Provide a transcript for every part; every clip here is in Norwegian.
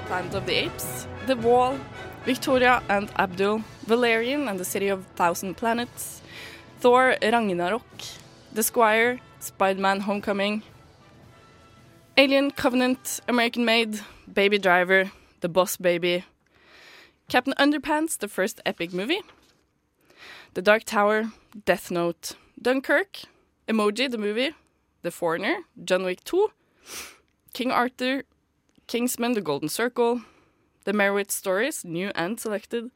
The Planet of the Apes, The Wall, Victoria and Abdul, Valerian and the City of Thousand Planets, Thor Ragnarok, The Squire, Spider-Man Homecoming, Alien Covenant, American Made, Baby Driver, The Boss Baby, Captain Underpants, the first epic movie, The Dark Tower, Death Note, Dunkirk, Emoji, the movie, The Foreigner, John Wick 2, King Arthur, Kingsman, The Golden Circle, The Merowith Stories, new and selected,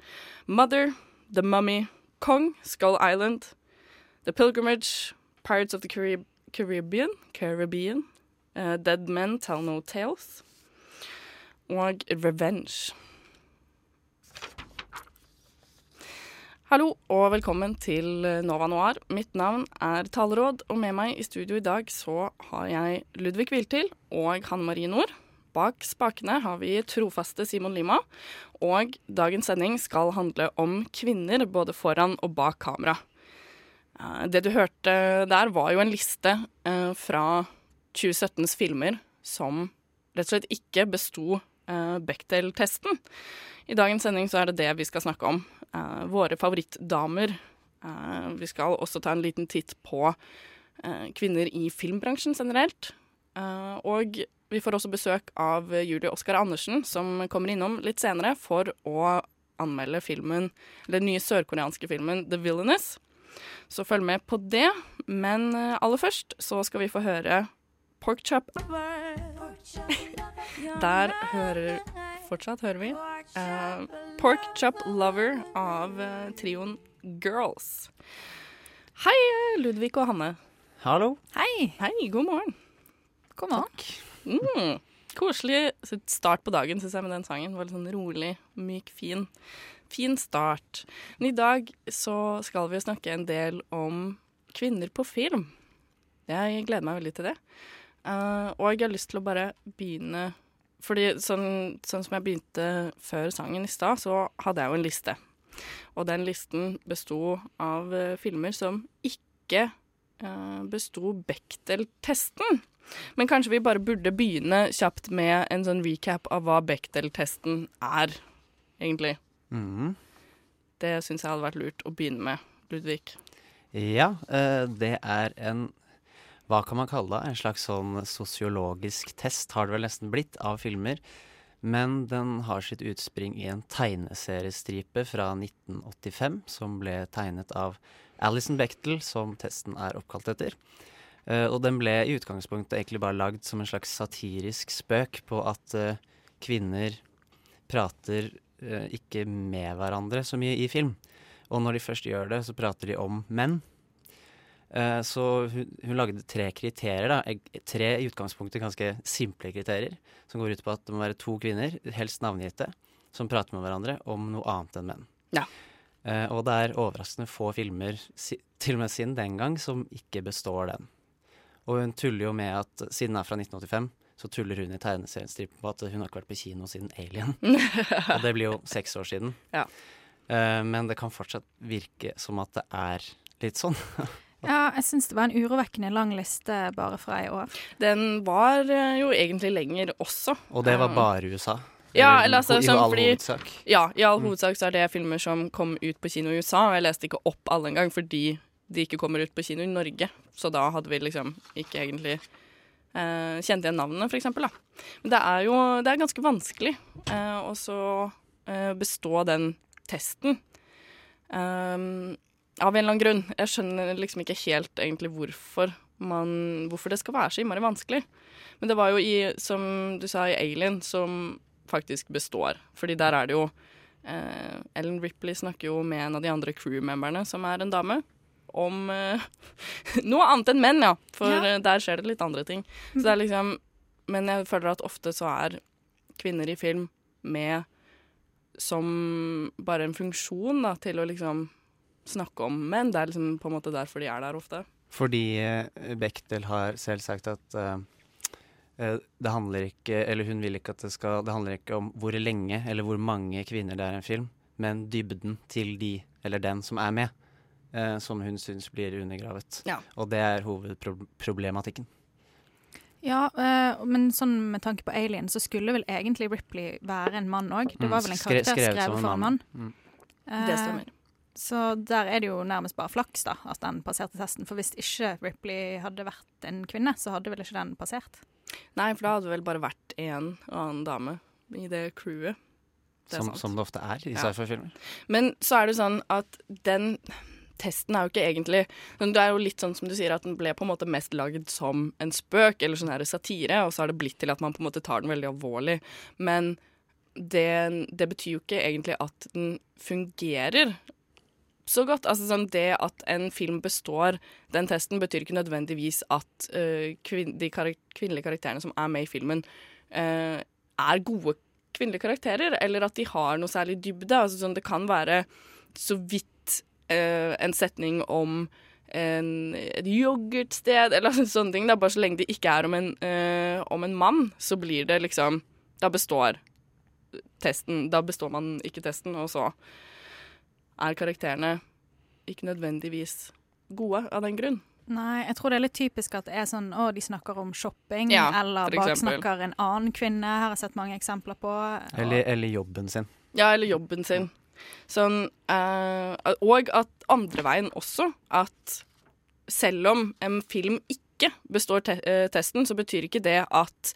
Mother, The Mummy, Kong, Skull Island, The Pilgrimage, Pirates of the Carib Caribbean, Caribbean, uh, Dead Men Tell No Tales, og Revenge. Hallo og velkommen til Nova Noir. Mitt navn er Taleråd, og med meg i studio i dag så har jeg Ludvig Viltil og Hanne Marie Nord. Bak spakene har vi trofaste Simon Lima, og dagens sending skal handle om kvinner både foran og bak kamera. Eh, Det du hørte der, var jo en liste eh, fra 2017s filmer som rett og slett ikke besto eh, Bechdel-testen. I dagens sending så er det det vi skal snakke om. Våre favorittdamer. Vi skal også ta en liten titt på kvinner i filmbransjen generelt. Eh, og vi får også besøk av Julie Oskar Andersen, som kommer innom litt senere for å anmelde filmen, eller den nye sørkoreanske filmen The Villainous'. Så følg med på det. Men eh, aller først så skal vi få høre Pork Chop. Der hører Fortsatt hører vi uh, Pork Chop Lover av uh, trioen Girls. Hei, eh, Ludvig og Hanne. Hallo. Hei, Hei, god morgen. kom an. Mm. Koselig start på dagen, syns jeg, med den sangen. Litt sånn rolig, myk, fin. Fin start. Men i dag så skal vi snakke en del om kvinner på film. Jeg gleder meg veldig til det. Uh, og jeg har lyst til å bare begynne Fordi sånn, sånn som jeg begynte før sangen i stad, så hadde jeg jo en liste. Og den listen besto av uh, filmer som ikke uh, besto Bechdel-testen. Men kanskje vi bare burde begynne kjapt med en sånn recap av hva Bechdel-testen er, egentlig. Mm. Det syns jeg hadde vært lurt å begynne med, Ludvig. Ja, eh, det er en Hva kan man kalle det? En slags sånn sosiologisk test, har det vel nesten blitt, av filmer. Men den har sitt utspring i en tegneseriestripe fra 1985, som ble tegnet av Alison Bechdel, som testen er oppkalt etter. Eh, og den ble i utgangspunktet egentlig bare lagd som en slags satirisk spøk på at eh, kvinner prater eh, ikke med hverandre så mye i film. Og når de først gjør det, så prater de om menn. Så hun, hun lagde tre kriterier, da. Tre i utgangspunktet ganske simple kriterier. Som går ut på at det må være to kvinner, helst navngitte, som prater med hverandre om noe annet enn menn. Ja. Og det er overraskende få filmer, til og med siden den gang, som ikke består den. Og hun tuller jo med at siden den er fra 1985, så tuller hun i tegneseriestripen på at hun har ikke vært på kino siden Alien. og det blir jo seks år siden. Ja. Uh, men det kan fortsatt virke som at det er litt sånn. Ja, jeg syns det var en urovekkende lang liste bare fra i år. Den var eh, jo egentlig lenger også. Og det var Um, bare USA. Ja, eller altså, i all fordi- hovedsak. Ja, i all hovedsak så er det filmer som kom ut på kino i USA, og jeg leste ikke opp alle engang fordi de ikke kommer ut på kino i Norge. Så da hadde vi liksom ikke egentlig eh, kjent igjen navnene, for eksempel. Men det er jo det er ganske vanskelig eh, å så eh, bestå den testen. Um, av en eller annen grunn. Jeg skjønner liksom ikke helt egentlig hvorfor, man, hvorfor det skal være så innmari vanskelig. Men det var jo i, som du sa, i Alien som faktisk består. Fordi der er det jo eh, Ellen Ripley snakker jo med en av de andre crewmemberne, som er en dame. Om eh, noe annet enn menn, ja. For Ja. eh, der skjer det litt andre ting. Så det er liksom Men jeg føler at ofte så er kvinner i film med som bare en funksjon da, til å liksom snakke om menn. Det er liksom på en måte derfor de er der ofte. Fordi eh, Bechdel har selv sagt at eh, det handler ikke Eller hun vil ikke at det skal Det handler ikke om hvor lenge eller hvor mange kvinner det er i en film, men dybden til de eller den som er med, eh, som hun syns blir undergravet. Ja. Og det er hovedproblematikken. Ja, eh, men sånn med tanke på Alien, så skulle vel egentlig Ripley være en mann òg. Det Mm, var vel en skre- karakter skrevet skrevet for en mann. mann. Mm. Det Eh, stemmer. Så der er det jo nærmest bare flaks, da, at den passerte testen. For hvis ikke Ripley hadde vært en kvinne, så hadde vel ikke den passert. Nei, for da hadde det vel bare vært én annen dame i det crewet. Det Som, som det ofte er i Ja. sci-fi-filmer. Men så er det sånn at den testen er jo ikke egentlig Det er jo litt sånn som du sier, at den ble på en måte mest lagd som en spøk eller sånn her satire, og så har det blitt til at man på en måte tar den veldig alvorlig. Men det, det betyr jo ikke egentlig at den fungerer så godt. Altså sånn Det at en film består den testen, betyr ikke nødvendigvis at uh, kvin de kar kvinnelige karakterene som er med i filmen, uh, er gode kvinnelige karakterer, eller at de har noe særlig dybde. Altså sånn, det kan være så vidt øh, en setning om en, et yoghurtsted, eller sånne ting. Da. Bare så lenge det ikke er om en, øh, om en mann, så blir det liksom Da består testen. Da består man ikke testen, og så er karakterene ikke nødvendigvis gode av den grunn. Nei, jeg tror det er litt typisk at det er sånn å, de snakker om shopping, Ja, eller baksnakker en annen kvinne. Her har jeg sett mange eksempler på. Eller, eller jobben sin. Ja, eller jobben sin. Sånn, eh, og at andre veien også, at selv om en film ikke består te eh, testen, så betyr ikke det at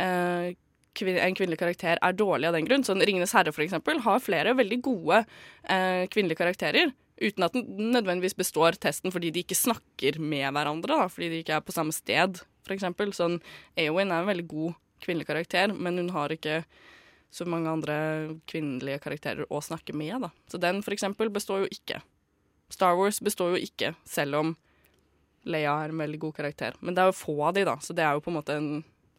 eh, en kvinnelig karakter er dårlig av den grunn. Sånn Ringenes herre, for eksempel, har flere veldig gode eh, kvinnelige karakterer. Uten at den nødvendigvis består testen fordi de ikke snakker med hverandre, da, fordi de ikke er på samme sted, eksempel. Sånn, Eowyn er en veldig god kvinnelig karakter, men hun har ikke så mange andre kvinnelige karakterer å snakke med. Da. Så den for eksempel består jo ikke. Star Wars består jo ikke, selv om Leia er en veldig god karakter. Men det er jo få av de, da, så det er jo på en måte en,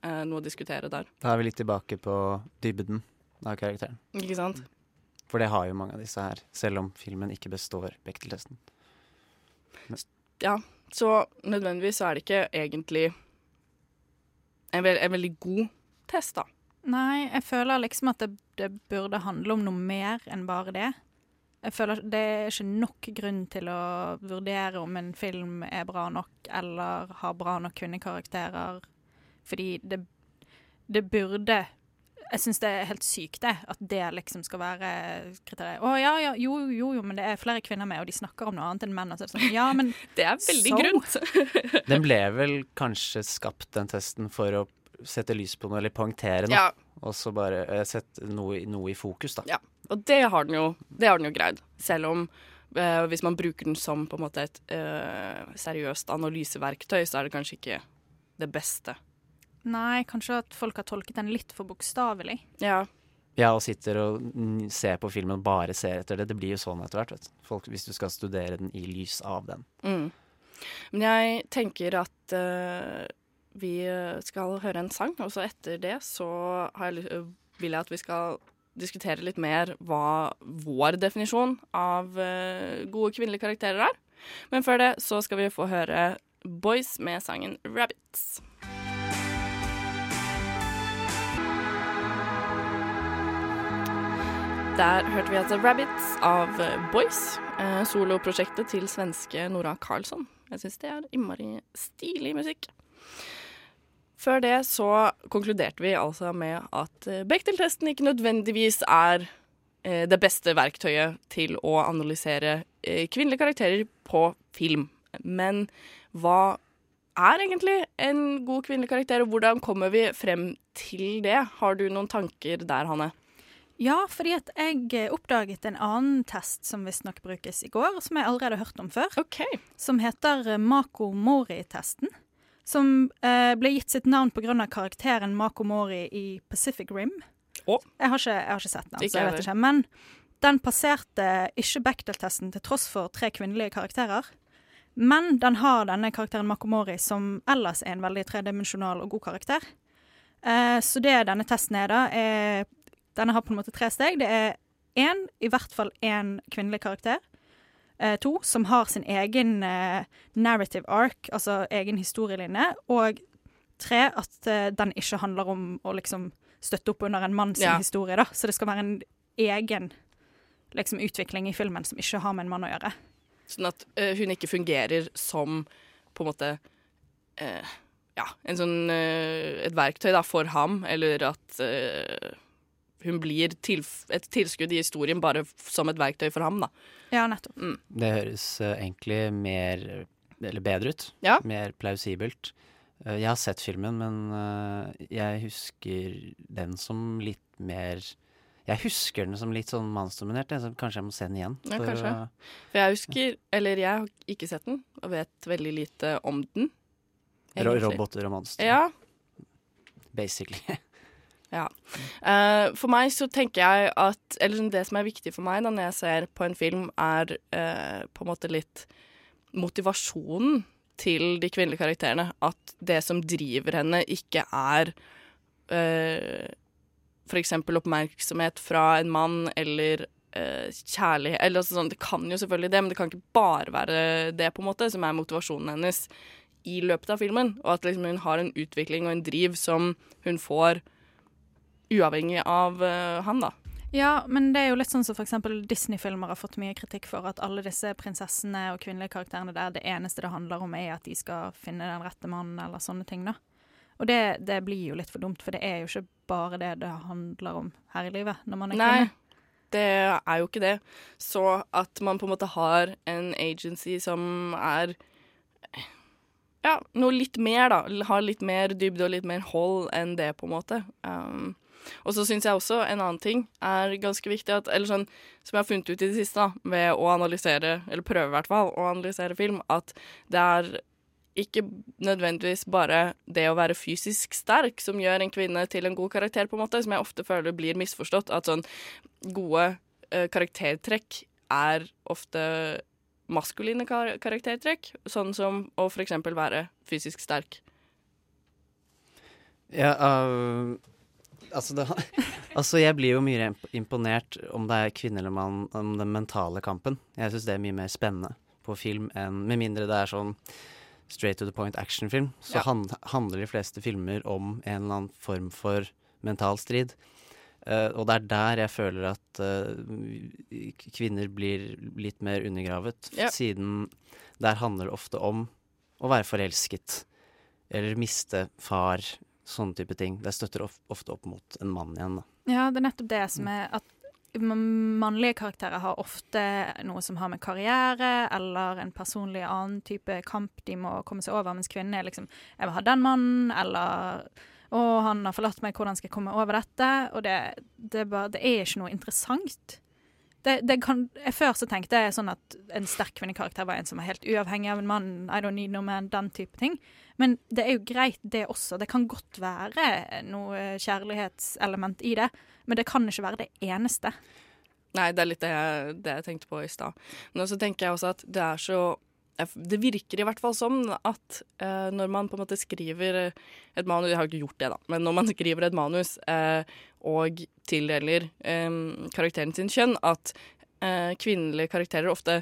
eh, noe å diskutere der. Da er vi litt tilbake på dybden av karakteren. Ikke sant? For det har jo mange av disse her, selv om filmen ikke består Bechdel-testen. Ja, så nødvendigvis så er det ikke egentlig en, ve en veldig god test, da. Nei, jeg føler liksom at det, det burde handle om noe mer enn bare det. Jeg føler Det er ikke nok grunn til å vurdere om en film er bra nok eller har bra nok kvinnekarakterer, fordi det, det burde Jeg syns det er helt sykt, det, at det liksom skal være kriteriet. Å ja, ja, jo, jo, jo, men det er flere kvinner med, og de snakker om noe annet enn menn. Og så er det sånn, ja, men Det er veldig Så? grunt. Den ble vel kanskje skapt, den testen, for å sette lys på noe, eller poengtere noe. Ja, Og så bare eh, sette noe, i- noe i fokus, da. Ja, og det har den jo, det har den jo greid. Selv om eh, hvis man bruker den som på en måte et eh, seriøst analyseverktøy, så er det kanskje ikke det beste. nei, kanskje at folk har tolket den litt for bokstavelig. Ja, Ja, og sitter og ser på filmen og bare ser etter det. Det blir jo sånn etter hvert, vet du. Folk, hvis du skal studere den i lys av den. mm. Men jeg tenker at eh, vi skal høre en sang, og så etter det så jeg, vil jeg at vi skal diskutere litt mer hva vår definisjon av eh, gode kvinnelige karakterer er. Men før det så skal vi få høre Boys med sangen 'Rabbits'. Der hørte vi altså 'Rabbits' av eh, Boys, eh, soloprosjektet til svenske Nora Karlsson. Jeg syns det er innmari stilig musikk. Før det så konkluderte vi altså med at eh, Bechdel-testen ikke nødvendigvis er eh, det beste verktøyet til å analysere eh, kvinnelige karakterer på film. Men hva er egentlig en god kvinnelig karakter, og hvordan kommer vi frem til det? Har du noen tanker der, Hanne? Ja, fordi at jeg oppdaget en annen test som visstnok brukes i går, som jeg allerede har hørt om før, Okay. som heter Mako Mori-testen. Som eh, ble gitt sitt navn pga. karakteren Mako Mori i Pacific Rim. Oh. Jeg, har ikke, jeg har ikke sett den, så jeg vet ikke. Men den passerte ikke Bechdel-testen til tross for tre kvinnelige karakterer. Men den har denne karakteren Mako Mori, som ellers er en veldig tredimensjonal og god karakter. Eh, så det denne testen er, da, er Denne har på en måte tre steg. Det er én, i hvert fall én kvinnelig karakter. Eh, to, som har sin egen eh, narrative arc, altså egen historielinje. Og tre, at eh, den ikke handler om å liksom støtte opp under en mann sin Ja. historie, da. Så det skal være en egen liksom, utvikling i filmen som ikke har med en mann å gjøre. Sånn at eh, hun ikke fungerer som på en måte eh, Ja, en sånn, eh, et verktøy da, for ham, eller at hun blir tilf et tilskudd i historien bare som et verktøy for ham. da. Ja, nettopp. Det høres eh, egentlig mer Eller bedre ut. Ja. Mer plausibelt. Eh, jeg har sett filmen, men eh, jeg husker den som litt mer Jeg husker den som litt sånn mannsdominert. så Kanskje jeg må se den igjen. Ja, kanskje. For jeg husker, eller jeg har ikke sett den, og vet veldig lite om den. egentlig. roboter og monstre, Ja, basically. Ja. Uh, for meg så tenker jeg at Eller sånn, det som er viktig for meg da når jeg ser på en film, er uh, på en måte litt motivasjonen til de kvinnelige karakterene. At det som driver henne, ikke er uh, f.eks. oppmerksomhet fra en mann eller uh, kjærlighet eller altså sånn, Det kan jo selvfølgelig det, men det kan ikke bare være det på en måte som er motivasjonen hennes i løpet av filmen. Og at liksom, hun har en utvikling og en driv som hun får uavhengig av uh, han, da. Ja, men det er jo litt sånn som eksempel Disney-filmer har fått mye kritikk for at alle disse prinsessene og kvinnelige karakterene der, det eneste det handler om er at de skal finne den rette mannen eller sånne ting, da. Og det, det blir jo litt for dumt, for det er jo ikke bare det det handler om her i livet når man er Nei, kvinne. det er jo ikke det. Så at man på en måte har en agency som er ja, noe litt mer, da. Har litt mer dybde og litt mer hold enn det, på en måte. Um, og så syns jeg også en annen ting er ganske viktig, at, eller sånn, som jeg har funnet ut i det siste, da, ved å analysere, eller prøve i hvert fall, å analysere film, at det er ikke nødvendigvis bare det å være fysisk sterk som gjør en kvinne til en god karakter, på en måte, som jeg ofte føler blir misforstått. At sånn gode uh, karaktertrekk er ofte maskuline kar karaktertrekk, sånn som å eksempel være fysisk sterk. Ja, øh, altså, det, altså jeg blir jo mye imponert om det er kvinne eller mann, om den mentale kampen. Jeg syns det er mye mer spennende på film enn Med mindre det er sånn straight to the point actionfilm, så Ja. hand, handler de fleste filmer om en eller annen form for mental strid. Uh, og det er der jeg føler at uh, kvinner blir litt mer undergravet, Ja. siden der handler det ofte om å være forelsket, eller miste far, sånne type ting. Det støtter ofte opp mot en mann igjen, da. Ja, det er nettopp det som er at mannlige karakterer har ofte noe som har med karriere eller en personlig annen type kamp de må komme seg over, mens kvinnen er liksom 'Jeg vil ha den mannen', eller 'Å, han har forlatt meg, hvordan skal jeg komme over dette?' Og det, det, er, bare, det er ikke noe interessant. Det, det kan, jeg Før så tenkte jeg sånn at en sterk kvinnekarakter var en som er helt uavhengig av en mann. I don't need no man, den type ting. Men det er jo greit, det også. Det kan godt være noe kjærlighetselement i det, men det kan ikke være det eneste. Nei, det er litt det jeg, det jeg tenkte på i stad. Men så tenker jeg også at det er så Det virker i hvert fall som at eh, når man på en måte skriver et manus Jeg har ikke gjort det, da, men når man skriver et manus eh, og tildeler eh, karakteren sin kjønn, at eh, kvinnelige karakterer ofte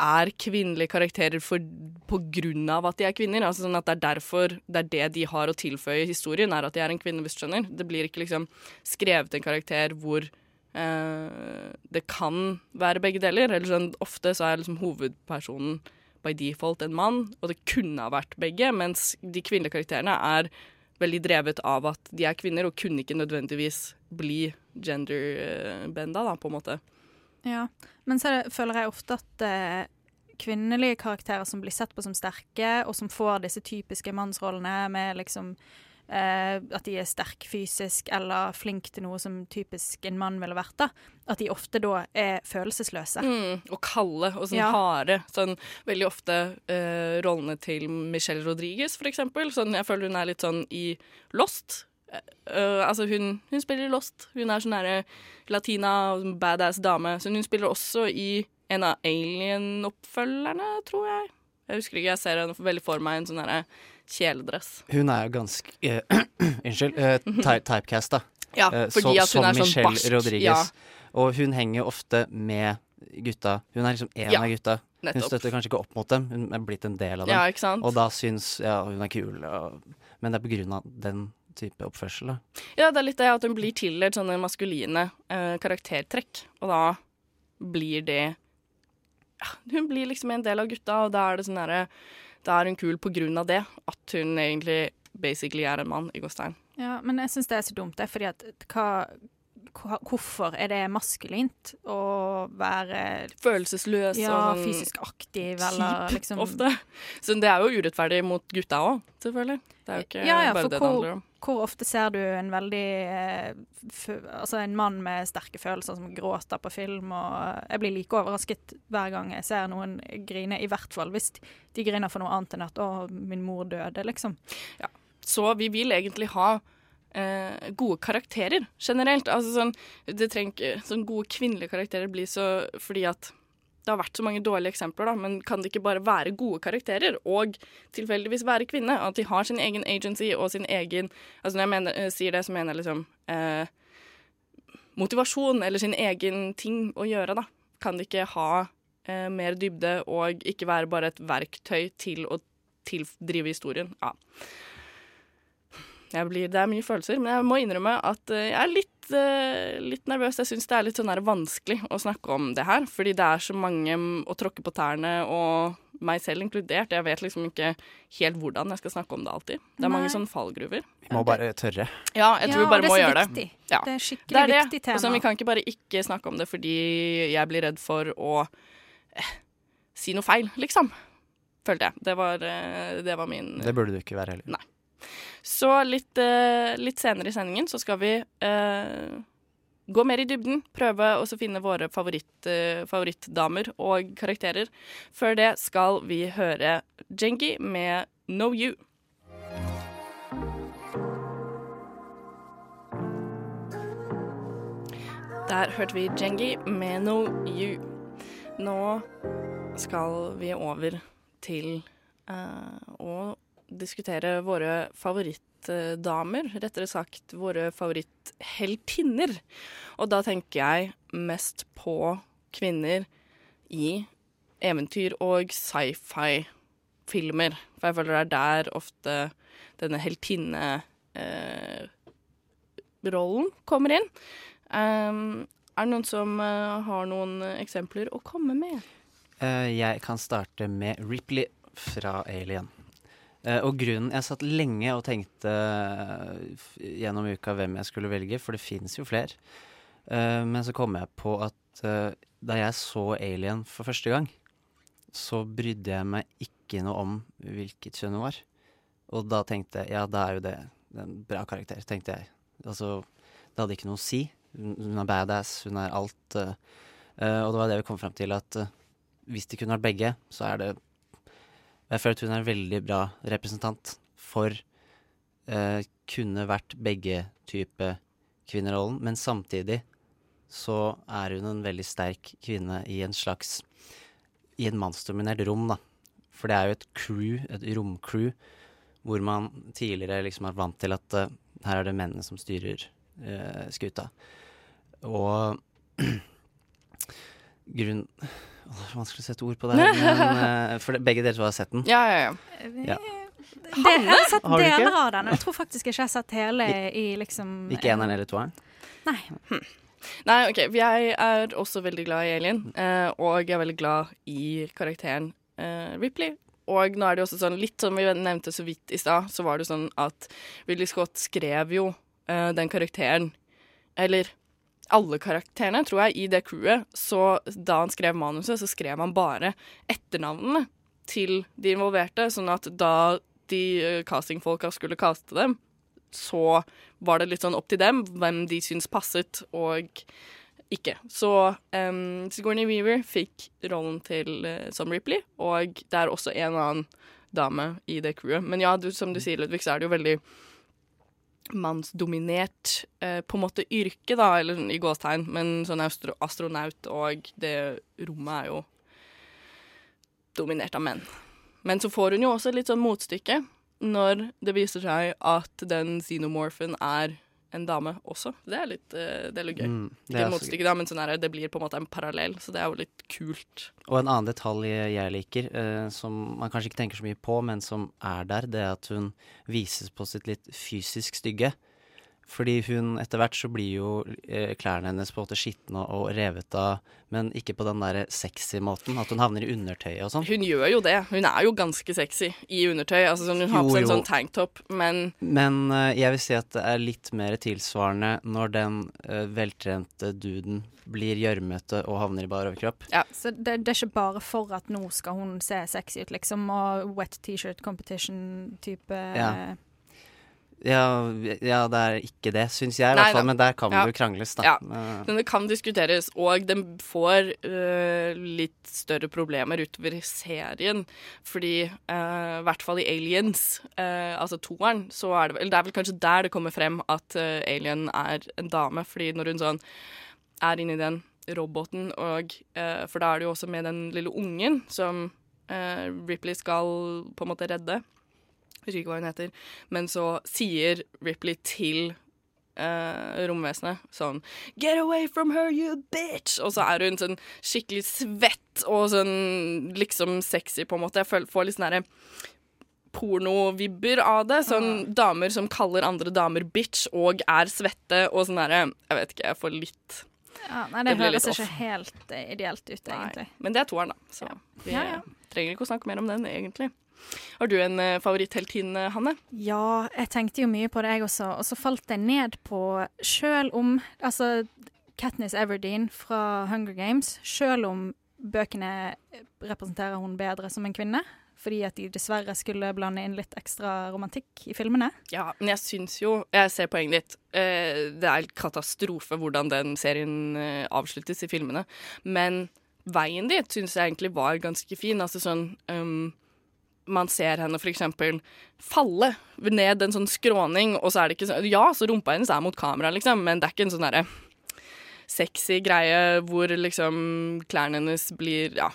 er kvinnelige karakterer for, på grunn av at de er kvinner. Altså sånn at Det er derfor det er det de har å tilføye historien, er at de er en kvinne, hvis du skjønner. Det blir ikke liksom skrevet en karakter hvor eh, det kan være begge deler. Eller sånn, Ofte så er liksom hovedpersonen by default en mann, og det kunne ha vært begge, mens de kvinnelige karakterene er veldig drevet av at de er kvinner, og kunne ikke nødvendigvis bli gender-benda, da, på en måte. Ja, Men så er føler jeg ofte at eh, kvinnelige karakterer som blir sett på som sterke, og som får disse typiske mannsrollene med liksom At de er sterk fysisk eller flink til noe som typisk en mann ville vært, da. At de ofte da er følelsesløse. Mm, og kalde og sånn Ja. harde. Sånn veldig ofte eh, rollene til Michelle Rodriguez, for eksempel. Sånn, jeg føler hun er litt sånn i Lost. Eh, eh, altså hun, hun spiller i Lost. Hun er sånn nære latina og badass dame. Så hun spiller også i en av Alien-oppfølgerne, tror jeg. Jeg husker ikke, jeg ser henne veldig for meg en sånn derre kjeledress. Hun er jo ganske uh, Unnskyld. Uh, typecast, da. Ja, Eh, fordi så- at hun som er sånn Michelle barsk. Rodriguez. Ja, Og hun henger ofte med gutta. Hun er liksom én Ja, av gutta. Hun støtter kanskje ikke opp mot dem, hun er blitt en del av dem. Ja, ikke sant? Og da syns ja, hun er kul, og, men det er på grunn av den type oppførsel. Da. Ja, det er litt det at hun blir tildelt sånne maskuline eh, karaktertrekk, og da blir det ja, Hun blir liksom en del av gutta, og da er det sånn derre Da er hun kul på grunn av det, at hun egentlig basically er en mann i gåstein. Ja, men jeg syns det er så dumt, det, fordi at hva, Hvorfor er det maskulint å være Følelsesløs ja, og sånn fysisk aktiv, eller kjip liksom ofte. Så det er jo urettferdig mot gutta òg, selvfølgelig. Det er jo ikke Ja, ja, bare det det handler om. Hvor ofte ser du en veldig eh, Altså en mann med sterke følelser som gråter på film, og jeg blir like overrasket hver gang jeg ser noen grine, i hvert fall hvis de griner for noe annet enn at 'å, min mor døde', liksom. Så vi vil egentlig ha eh, gode karakterer generelt. Altså sånn, det trenger sånn gode kvinnelige karakterer bli så fordi at det har vært så mange dårlige eksempler, da, men kan det ikke bare være gode karakterer og tilfeldigvis være kvinne? At de har sin egen agency og sin egen Altså når jeg mener, eh, sier det, så mener jeg liksom eh, motivasjon eller sin egen ting å gjøre, da. Kan de ikke ha eh, mer dybde og ikke være bare et verktøy til å til drive historien? Ja. Jeg blir, det er mye følelser, men jeg må innrømme at eh, jeg er litt, eh, litt nervøs. Jeg syns det er litt sånn vanskelig å snakke om det her, fordi det er så mange å tråkke på tærne, og meg selv inkludert. Jeg vet liksom ikke helt hvordan jeg skal snakke om det alltid. Det er mange sånne fallgruver. Vi må bare tørre. Ja, jeg tror vi bare må gjøre det. Ja. Det er skikkelig Det er det. viktig tema. Og så vi kan ikke bare ikke snakke om det fordi jeg blir redd for å eh, si noe feil, liksom. Følte jeg. Det var, eh, det var min Det burde du ikke være heller. Så litt, eh, litt senere i sendingen så skal vi eh, gå mer i dybden. Prøve å finne våre favoritt, eh, favorittdamer og karakterer. Før det skal vi høre Jengi med Know You. Der hørte vi Jengi med Know You. Nå skal vi over til uh, å diskutere våre favorittdamer. Rettere sagt våre favorittheltinner. Og da tenker jeg mest på kvinner i eventyr- og sci-fi-filmer. For jeg føler det er der ofte denne heltinnerollen rollen kommer inn. Um, er det noen som uh, har noen eksempler å komme med? Uh, jeg kan starte med Ripley fra Alien. Eh, og grunnen Jeg satt lenge og tenkte eh, gjennom uka hvem jeg skulle velge, for det fins jo flere. Eh, men så kom jeg på at da jeg så Alien for første gang, så brydde jeg meg ikke noe om hvilket kjønn hun var. Og da tenkte jeg ja, da er jo det en bra karakter, tenkte jeg. Altså, det hadde ikke noe å si. Hun er badass, hun er alt. og det var det vi kom fram til, at hvis de kunne vært begge, så er det Jeg føler at hun er en veldig bra representant for eh, kunne vært begge type kvinnerollen, men samtidig så er hun en veldig sterk kvinne i en slags I en mannsdominert rom, da. For det er jo et crew, et romcrew, hvor man tidligere liksom er vant til at uh, her er det mennene som styrer uh, skuta. Og grunn Det er vanskelig å sette ord på det men eh, for det, begge dere to har sett den. Ja, ja, ja. Ja. Det, jeg har sett Har deler av den. Jeg tror faktisk ikke jeg har sett hele i liksom Ikke eneren eller toeren? Nei. Nei, OK. Jeg er også veldig glad i Alien, eh, og jeg er veldig glad i karakteren eh, Ripley. Og nå er det jo også sånn, litt som vi nevnte så vidt i stad, så var det sånn at Willy Scott skrev jo eh, den karakteren Eller alle karakterene, tror jeg, i det crewet. Så da han skrev manuset, så skrev han bare etternavnene til de involverte, sånn at da de eh, castingfolka skulle caste dem, så var det litt sånn opp til dem hvem de syns passet og ikke. Så um, Sigourney Weaver fikk rollen til uh, som Ripley, og det er også en annen dame i det crewet. Men ja, du, som du sier, Ludvig, så er det jo veldig mannsdominert eh, på en måte yrke, da, eller i gåstegn, men sånn astro astronaut og det rommet er jo dominert av menn. Men så får hun jo også litt sånn motstykke når det viser seg at den xenomorphen er en dame også. Det er litt, eh, det er litt gøy. Mm, det er da, men sånn her, det, det blir på en måte en parallell, så det er jo litt kult. Og en annen detalj jeg liker, eh, som man kanskje ikke tenker så mye på, men som er der, det er at hun vises på sitt litt fysisk stygge. Fordi hun etter hvert så blir jo eh, klærne hennes på en måte skitne og, revet av, men ikke på den der sexy måten, at hun havner i undertøyet og sånn. Hun gjør jo det. Hun er jo ganske sexy i undertøy. Altså, sånn, hun har på seg en sånn tanktop, men Men eh, jeg vil si at det er litt mer tilsvarende når den eh, veltrente duden blir gjørmete og havner i bar overkropp. Ja. Så det, det er ikke bare for at nå skal hun se sexy ut, liksom, og wet T-shirt competition-type Ja. Ja, ja, det er ikke det, syns jeg i hvert fall, men der kan Ja. det jo krangles, da. Ja. Eh, Men det kan diskuteres, og den får uh, litt større problemer utover serien. Fordi, øh, i hvert fall i Aliens, uh, altså toeren, så er det vel Det er vel kanskje der det kommer frem at Alien er en dame. Fordi når hun sånn er inni den roboten, og For da er det jo også med den lille ungen som Ripley skal på en måte redde. Husker ikke hva hun heter. Men så sier Ripley til eh, romvesenet sånn Get away from her, you bitch! Og så er hun sånn skikkelig svett og sånn liksom sexy, på en måte. Jeg får litt sånn pornovibber av det. Sånn damer som kaller andre damer bitch og er svette og sånn derre Jeg vet ikke, jeg får litt Ja, nei, Det det, høres ikke helt eh, ideelt ut, egentlig. Nei. Men det er toeren, da. Så vi Ja, ja. trenger ikke å snakke mer om den, egentlig. Har du en uh, favorittheltinne, Hanne? Ja, jeg tenkte jo mye på det, jeg også. Og så falt jeg ned på Sjøl om Altså, Katniss Everdeen fra Hunger Games, sjøl om bøkene representerer hun bedre som en kvinne, fordi at de dessverre skulle blande inn litt ekstra romantikk i filmene. Ja, men jeg syns jo Jeg ser poenget ditt. Eh, det er katastrofe hvordan den serien eh, avsluttes i filmene. Men veien dit syns jeg egentlig var ganske fin. Altså sånn um, Man ser henne eksempel falle ned en sånn skråning, og så er det ikke sånn Ja, så rumpa hennes er mot kamera, liksom, men det er ikke en sånn derre sexy greie hvor liksom klærne hennes blir Ja.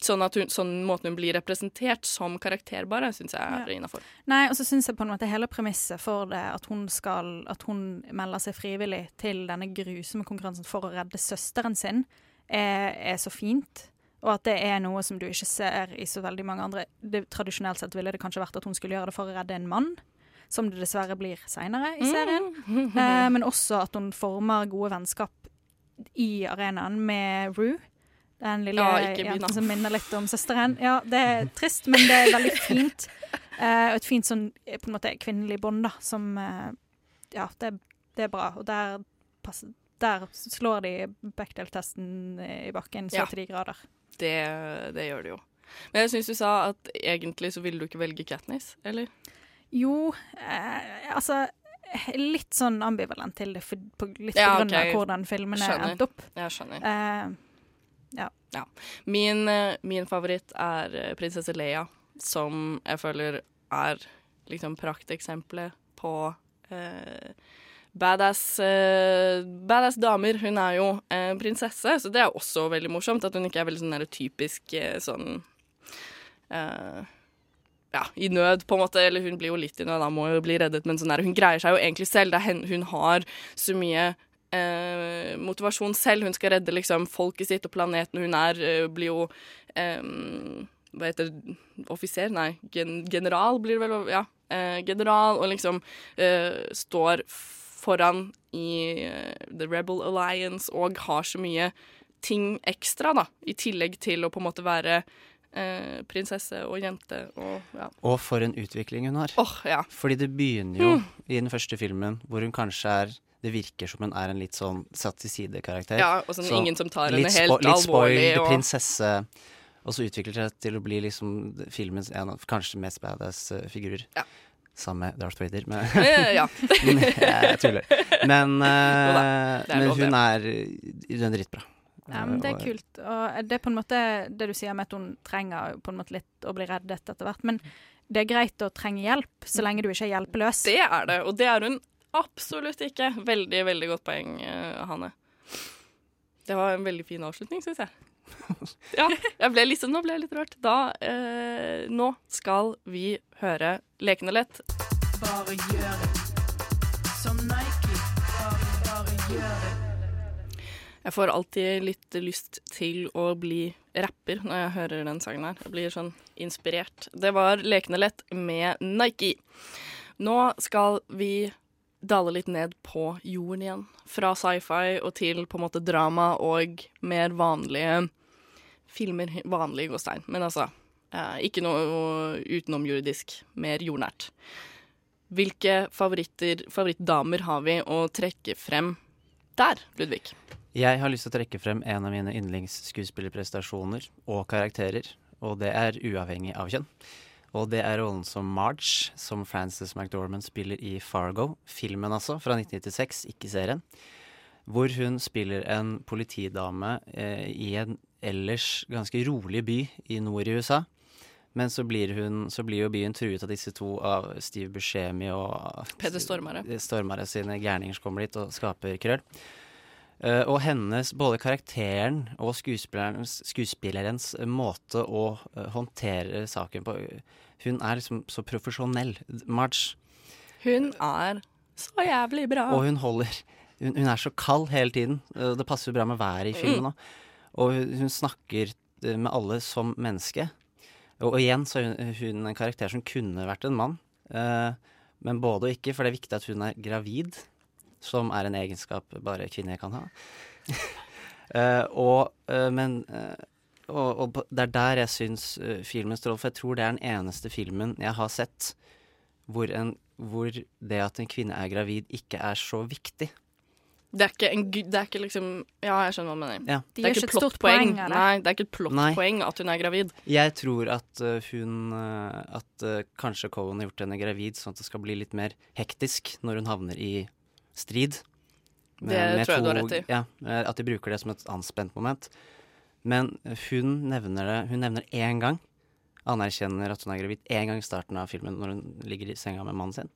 Sånn, at hun, sånn måten hun blir representert som karakter, bare, syns jeg er Ja. innafor. Nei, og så syns jeg på en måte hele premisset for det, at hun skal At hun melder seg frivillig til denne grusomme konkurransen for å redde søsteren sin, er, er så fint. Og at det er noe som du ikke ser i så veldig mange andre det, Tradisjonelt sett ville det kanskje vært at hun skulle gjøre det for å redde en mann, som det dessverre blir seinere i serien. Eh, men også at hun former gode vennskap i arenaen med Rue. Den lille Ja, jenten som minner litt om søsteren. Ja, det er trist, men det er veldig fint. Eh, og et fint sånn eh, på en måte kvinnelig bånd, da, som eh, Ja, det, det er bra. Og der, passer, der slår de Bechdel-testen i bakken så Ja. til de grader. Det, det gjør det jo. Men jeg syns du sa at egentlig så ville du ikke velge Katniss, eller? Jo, eh, altså Litt sånn ambivalent til det, for, på, litt Ja, på grunn av hvordan filmene endte opp. Jeg skjønner. Eh, Min, ja. min favoritt er eh, prinsesse Leia, som jeg føler er liksom prakteksempelet på eh, badass, eh, badass damer. Hun er jo eh, prinsesse, så det er også veldig morsomt at hun ikke er veldig sånn der typisk eh, sånn eh, ja, i nød, på en måte. Eller hun blir jo litt i nød, da må jo bli reddet, men sånn der, hun greier seg jo egentlig selv. Det er hen, hun har så mye eh, motivasjon selv. Hun skal redde liksom folket sitt og planeten hun er, eh, blir jo Hva heter det? Offiser? Nei, gen general blir det vel? Ja. General, og liksom står foran i eh, The Rebel Alliance og har så mye ting ekstra, da. I tillegg til å på en måte være eh, prinsesse og jente og ja. Og for en utvikling hun har. Åh, ja. Fordi det begynner jo i den første filmen hvor hun kanskje er Det virker som hun er en litt sånn satt til side-karakter. ja. Og sånn Så ingen som tar henne helt alvorlig. litt spoiled og- prinsesse. Og så utvikler det seg til å bli liksom filmens en av kanskje mest badass eh, figurer. Ja. Sammen med Darth Vader. Men, ja. jeg tuller. Men, uh, men hun er, hun er dritbra. Ja, men det er kult. Og det er på en måte det du sier med at hun trenger på en måte litt å bli reddet etter hvert. Men det er greit å trenge hjelp, så lenge du ikke er hjelpeløs. Det er det, og det er hun absolutt ikke. Veldig, veldig godt poeng, eh, Hanne. Det var en veldig fin avslutning, syns jeg. Ja, jeg ble liksom, nå ble jeg litt rørt. Da, eh, nå skal vi høre Lekende lett. Bare gjør det. Som Nike. Bare, bare gjør det. Jeg får alltid litt lyst til å bli rapper når jeg hører den sangen her. Jeg blir sånn inspirert. Det var Lekende lett med Nike. Nå skal vi dale litt ned på jorden igjen. Fra sci-fi og til på en måte drama og mer vanlige filmer. Vanlige gåstein. Men altså, eh, ikke noe utenomjordisk. Mer jordnært. Hvilke favorittdamer har vi å trekke frem der, Ludvig? Jeg har lyst til å trekke frem en av mine yndlingsskuespillerprestasjoner og karakterer, og det er uavhengig av kjønn. Og det er rollen som Marge, som Frances McDormand spiller i Fargo. Filmen, altså, fra 1996, ikke serien. Hvor hun spiller en politidame eh, i en ellers ganske rolig by i nord i USA. Men så blir, hun, så blir jo byen truet av disse to, av Steve Buscemi og Peder Stormare. Stormare sine gærninger som kommer dit og skaper krøll. Uh, og hennes, både karakteren og skuespillerens, skuespillerens måte å uh, håndtere saken på Hun er liksom så profesjonell. Marge. Hun er så jævlig bra. Og hun holder hun, hun er så kald hele tiden. Uh, Det passer jo bra med været i filmen òg. Og hun, snakker eh, med alle som menneske. Og, igjen så er hun, en karakter som kunne vært en mann. Eh, men både og ikke, for det er viktig at hun er gravid. Som er en egenskap bare kvinner kan ha. Eh, og, men og, og det er der jeg syns filmen står For jeg tror det er den eneste filmen jeg har sett hvor, en, hvor det at en kvinne er gravid, ikke er så viktig. Det er ikke en Det er ikke liksom Ja, jeg skjønner hva du mener. Ja. De det er ikke et stort plottpoeng. poeng. Nei, det er ikke et plottpoeng at hun er gravid. Jeg tror at uh, hun uh, At uh, kanskje Cohen har gjort henne gravid, sånn at det skal bli litt mer hektisk når hun havner i strid. Det tror jeg du har rett i. Ja, At de bruker det som et anspent moment. Men hun nevner det Hun nevner én gang. Anerkjenner at hun er gravid én gang i starten av filmen når hun ligger i senga med mannen sin.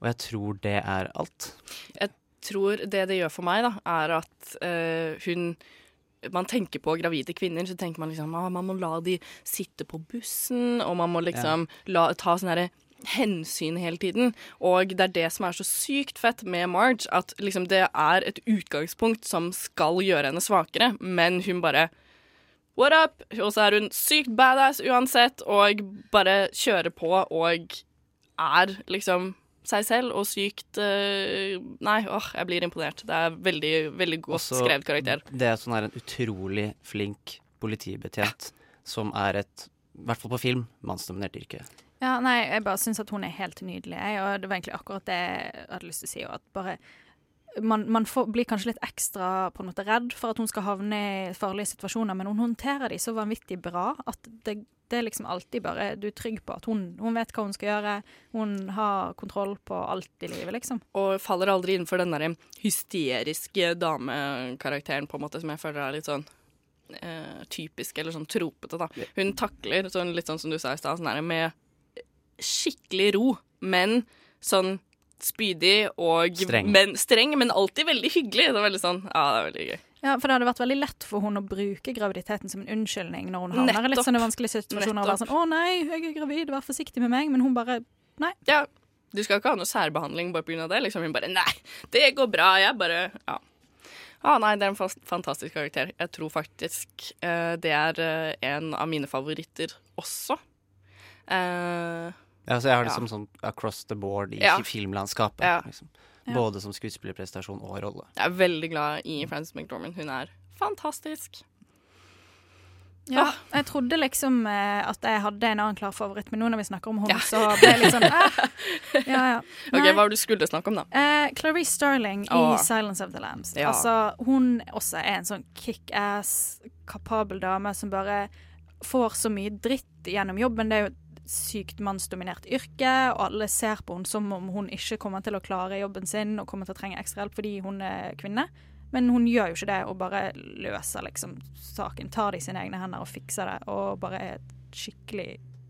Og jeg tror det er alt. Jeg tror det det gjør for meg, da, er at uh, hun man tenker på gravide kvinner, så tenker man liksom ah, man må la de sitte på bussen, og man må liksom la, ta sånn herre hensyn hele tiden. Og det er det som er så sykt fett med Marge, at liksom det er et utgangspunkt som skal gjøre henne svakere, men hun bare What up? Og så er hun sykt badass uansett, og bare kjører på og er liksom seg selv og sykt eh, Nei, åh, jeg blir imponert. Det er veldig, veldig godt Også skrevet karakter. Det er sånn her en utrolig flink politibetjent, som er et, i hvert fall på film, mannsdominert yrke. Ja, nei, jeg bare syns at hun er helt nydelig, jeg, og det var egentlig akkurat det jeg hadde lyst til å si. og At bare man, man får, blir kanskje litt ekstra på en måte redd for at hun skal havne i farlige situasjoner, men hun håndterer de så vanvittig bra at det, det er liksom alltid bare Du er trygg på at hun, hun vet hva hun skal gjøre. Hun har kontroll på alt i livet, liksom. Og faller aldri innenfor den der hysteriske damekarakteren, på en måte, som jeg føler er litt sånn eh, typisk, eller sånn tropete, da. Hun takler, sånn, litt sånn som du sa i stad, sånn med skikkelig ro, men sånn spydig og Streng. Men, streng, men alltid veldig hyggelig. Det er veldig sånn, ja, det er veldig gøy. Ja, For det hadde vært veldig lett for hun å bruke graviditeten som en unnskyldning når hun havner i litt sånne vanskelige situasjoner. Og være sånn 'Å nei, jeg er gravid, vær forsiktig med meg.' Men hun bare Ja, du skal ikke ha noe særbehandling bare pga. det. Liksom. Hun bare Nei, det går bra. Jeg bare Ja. Ah, nei, det er en fast, fantastisk karakter. Jeg tror faktisk uh, det er uh, en av mine favoritter også. Eh, Ja, så jeg har det Ja. som sånn across the board i Ja. filmlandskapet. Ja. Liksom. Ja. Både som skuespillerprestasjon og rolle. jeg er veldig glad i Frances McDormand. Hun er fantastisk. Ja, jeg trodde liksom eh, at jeg hadde en annen klar favoritt, men nå når vi snakker om henne, Ja. så ble jeg litt sånn eh. Ja, ja. Ok, Hva var det du skulle snakke om, da? Eh, Clarice Starling i 'Silence of the Lambs'. Ja. Altså, hun også er en sånn kickass, kapabel dame som bare får så mye dritt gjennom jobben. Det er jo sykt mannsdominert yrke, og alle ser på henne som om hun ikke kommer til å klare jobben sin og kommer til å trenge ekstra hjelp fordi hun er kvinne. Men hun gjør jo ikke det, og bare løser liksom saken. Tar det i sine egne hender og fikser det, og bare er et skikkelig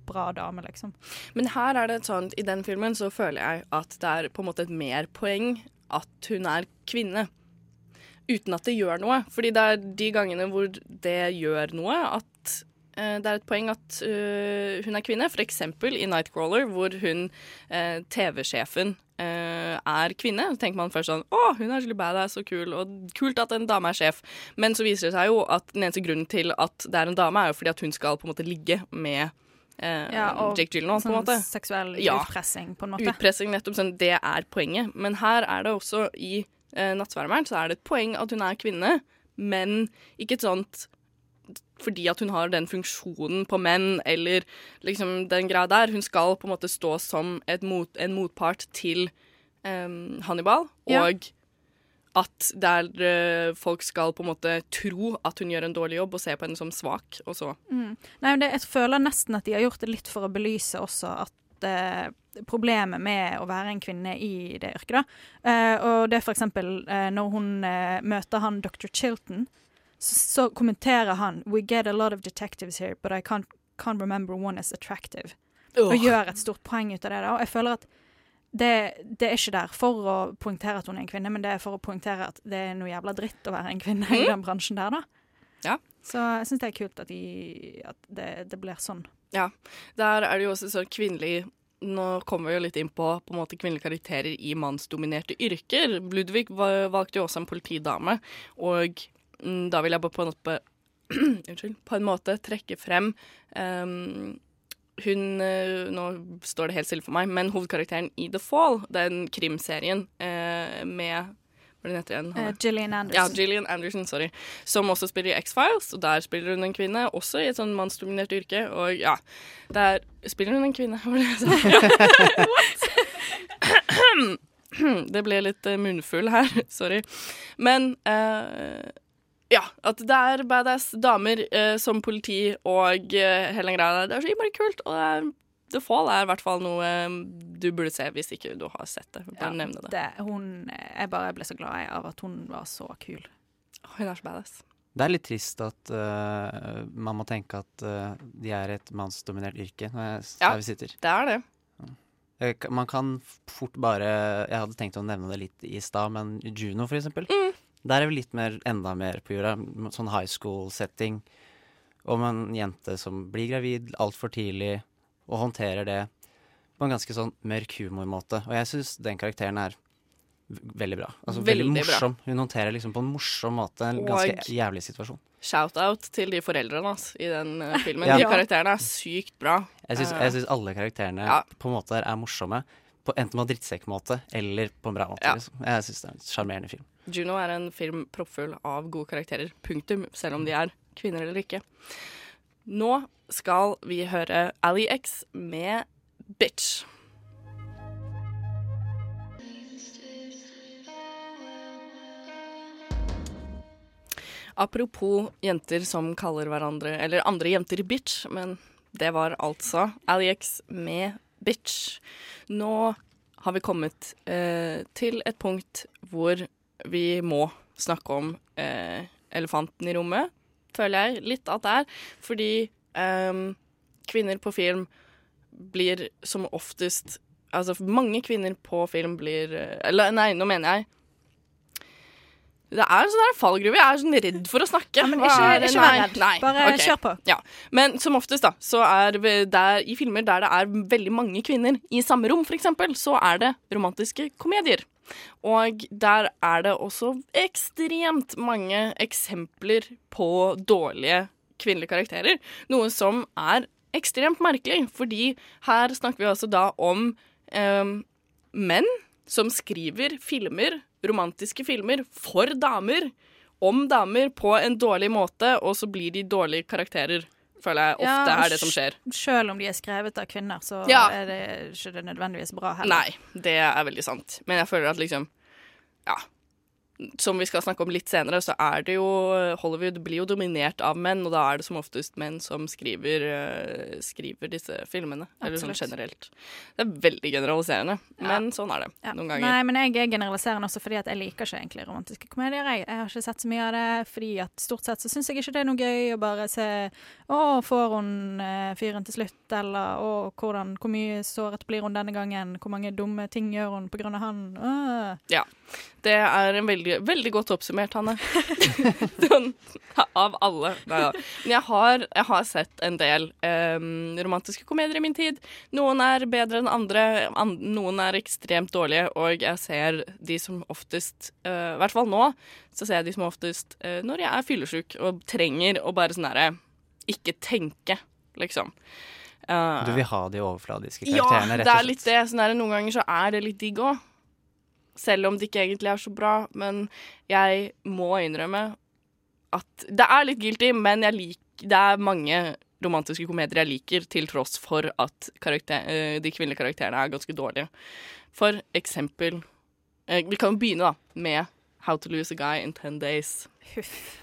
bra dame, liksom. Men her er det sånn, i den filmen så føler jeg at det er på en måte et mer poeng at hun er kvinne. Uten at det gjør noe. Fordi det er de gangene hvor det gjør noe, at det er et poeng at eh, hun er kvinne. Eksempel i Nightcrawler, hvor hun, eh, TV-sjefen, eh, er kvinne. Så tenker man først sånn Å, hun er skikkelig badass og kul, og kult at en dame er sjef. Men så viser det seg jo at den eneste grunnen til at det er en dame, er jo fordi at hun skal på en måte ligge med eh, Ja, og Jake Gyllenhaal, på en Sånn måte. seksuell Ja. utpressing, på en måte. Utpressing, nettopp. Sånn, det er poenget. Men her er det også i eh, Nattsvermeren så er det et poeng at hun er kvinne, men ikke et sånt fordi at hun har den funksjonen på menn, eller liksom den greia der. Hun skal på en måte stå som et mot, en motpart til um, Hannibal, Ja. og at der uh, folk skal på en måte tro at hun gjør en dårlig jobb, og se på henne som svak, og så Mm. Nei, men det, jeg føler nesten at de har gjort det litt for å belyse også at eh, problemet med å være en kvinne i det yrket, da. Eh, og det er eksempel eh, når hun eh, møter han dr. Chilton, så, så kommenterer han We get a lot of detectives here, but I can't, can't remember one as attractive. Og gjør et stort poeng ut av det. da, Og jeg føler at det, det er ikke der for å poengtere at hun er en kvinne, men det er for å poengtere at det er noe jævla dritt å være en kvinne i den bransjen der, da. Ja. Så jeg syns det er kult at, de, at det, det blir sånn. Ja, der er det jo også sånn kvinnelig Nå kommer vi jo litt inn på, på en måte kvinnelige karakterer i mannsdominerte yrker. Ludvig valgte jo også en politidame, og mm, da vil jeg bare på en måte Unnskyld. På en måte trekke frem um, hun eh, Nå står det helt stille for meg, men hovedkarakteren i The Fall, den krimserien uh, med Hva heter den igjen? Eh, Gillian Anderson. Ja, Gillian Anderson, sorry. Som også spiller i X-Files, og der spiller hun en kvinne, også i et sånn mannsdominert yrke. Og ja, der spiller hun en kvinne, var det jeg sa. What? det ble litt uh, munnfull her, sorry. Men eh, ja, at det er badass damer eh, som politi og eh, hele den greia der. Det er så innmari kult. Og det er, The Fall er i hvert fall noe eh, du burde se hvis ikke du har sett det. Bare Ja, nevne det. det. Hun, jeg bare ble så glad av at hun var så kul. Hun er så badass. Det er litt trist at uh, man må tenke at uh, de er et mannsdominert yrke når jeg, Ja. der vi sitter. Det er det. Man kan fort bare Jeg hadde tenkt å nevne det litt i stad, men Juno, for eksempel. Mm. Der er vi litt mer, enda mer på jorda. Sånn high school-setting. Om en jente som blir gravid altfor tidlig, og håndterer det på en ganske sånn mørk humormåte. Og jeg syns den karakteren er veldig bra. Altså veldig, Veldig bra. Hun håndterer liksom på en morsom måte en Og- ganske jævlig situasjon. Shout-out til de foreldrene hans i den eh, filmen. Ja. De karakterene er sykt bra. Jeg syns, Eh, jeg syns alle karakterene Ja. på en måte er morsomme. På, enten på en drittsekkmåte eller på en bra måte. Ja. Liksom. Jeg syns det er en sjarmerende film. Juno er en film proppfull av gode karakterer. Punktum. Selv om de er kvinner eller ikke. Nå skal vi høre Ali X med Bitch. Apropos jenter som kaller hverandre Eller andre jenter bitch, men det var altså Ali X med bitch. Nå har vi kommet eh, til et punkt hvor vi må snakke om eh, elefanten i rommet, føler jeg litt at det er. Fordi eh, kvinner på film blir som oftest Altså mange kvinner på film blir eh, Eller nei, nå mener jeg det er en sånn fallgruve. Jeg er sånn redd for å snakke. men ikke- er ikke vær redd. nei, Bare okay. kjør på. Ja. Men som oftest, da, så er det i filmer der det er veldig mange kvinner i samme rom, eksempel, så er det romantiske komedier. Og der er det også ekstremt mange eksempler på dårlige kvinnelige karakterer. Noe som er ekstremt merkelig, fordi her snakker vi altså da om eh, menn som skriver filmer, romantiske filmer, for damer, om damer på en dårlig måte, og så blir de dårlige karakterer, føler jeg ofte er det som skjer. Selv om de er skrevet av kvinner, så Ja. er det ikke det nødvendigvis bra heller. Nei, det er veldig sant. Men jeg føler at liksom Ja. Som vi skal snakke om litt senere, så er det jo Hollywood blir jo dominert av menn, og da er det som oftest menn som skriver, uh, skriver disse filmene. Eller sånn generelt. Det er veldig generaliserende, men sånn er det Ja. noen ganger. Nei, men jeg er generaliserende også fordi at jeg liker ikke egentlig romantiske komedier. Jeg, jeg har ikke sett så mye av det, fordi at stort sett så syns jeg ikke det er noe gøy å bare se Å, får hun uh, fyren til slutt? Eller å, hvordan, hvor mye såret blir hun denne gangen? Hvor mange dumme ting gjør hun på grunn av han? Åh. Ja. Det er en veldig, veldig godt oppsummert, Hanne. sånn, av alle. Nei da. Men jeg har, jeg har sett en del eh, romantiske komedier i min tid. Noen er bedre enn andre, an noen er ekstremt dårlige, og jeg ser de som oftest, eh, i hvert fall nå, så ser jeg de som oftest eh, når jeg er fyllesyk og trenger å bare sånn herre ikke tenke, liksom. Uh, Du vil ha de overfladiske karakterene, rett og litt Ja, det. er litt det noen ganger så er det litt digg òg. Selv om det ikke egentlig er så bra. Men jeg må innrømme at det er litt guilty, men lik, det er mange romantiske komedier jeg liker, til tross for at karakter, eh, de kvinnelige karakterene er ganske dårlige. For eksempel eh, Vi kan jo begynne da med How to lose a guy in 10 days. Huff.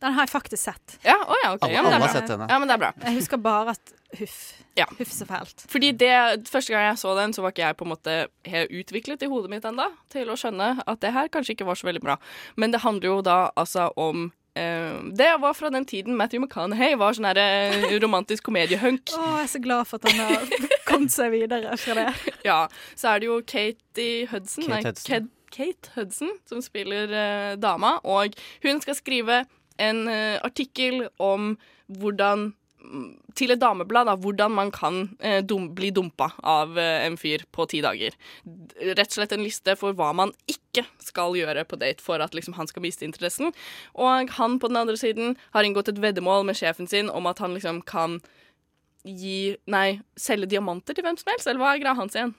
Den har jeg faktisk sett. Ja, oh ja, okay. Alle- Ja, men alle har sett henne. Ja, men det er bra. Jeg husker bare at huff. Ja. Huff så fælt. Fordi det, Første gang jeg så den, så var ikke jeg på en måte helt utviklet i hodet mitt enda til å skjønne at det her kanskje ikke var så veldig bra. Men det handler jo da altså om eh, Det var fra den tiden Matthew McConaughey var sånn her, eh, romantisk komediehunk. Å, jeg er så glad for at han har kommet seg videre fra det. Ja, Så er det jo Katie Hudson, Kate Hudson. Kate Hudson som spiller eh, dama. Og hun skal skrive en eh, artikkel om hvordan til et dameblad, da, hvordan man kan eh, dum, bli dumpa av eh, en fyr på ti dager. Rett og slett en liste for hva man ikke skal gjøre på date for at liksom, han skal miste interessen. Og han på den andre siden har inngått et veddemål med sjefen sin om at han liksom kan gi Nei, selge diamanter til hvem som helst, eller hva er greia hans igjen?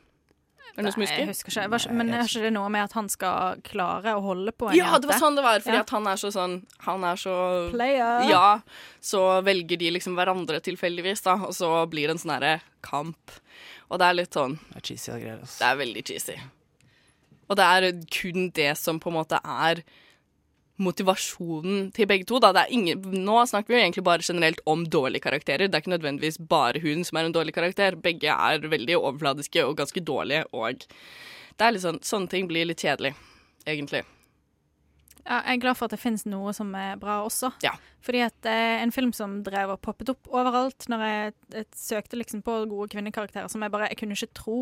Er det noe som Nei, jeg husker? husker ikke. Var, men er ikke det noe med at han skal klare å holde på en Ja, det var sånn det var, fordi Ja. at han er så sånn Han er så Player. Ja, så velger de liksom hverandre tilfeldigvis, da, og så blir det en sånn herre kamp. Og det er litt sånn Det er cheesy og greier. altså. Det er veldig cheesy. Og det er kun det som på en måte er motivasjonen til begge to. Da. Det ingen, nå snakker vi jo egentlig bare generelt om dårlige karakterer. Det er ikke nødvendigvis bare hun som er en dårlig karakter. Begge er veldig overfladiske og ganske dårlige, og det er litt sånn, sånne ting blir litt kjedelig, egentlig. Ja, jeg er glad for at det finnes noe som er bra også. Ja. Fordi at det er en film som drev og poppet opp overalt når jeg, jeg søkte liksom på gode kvinnekarakterer, som jeg bare Jeg kunne ikke tro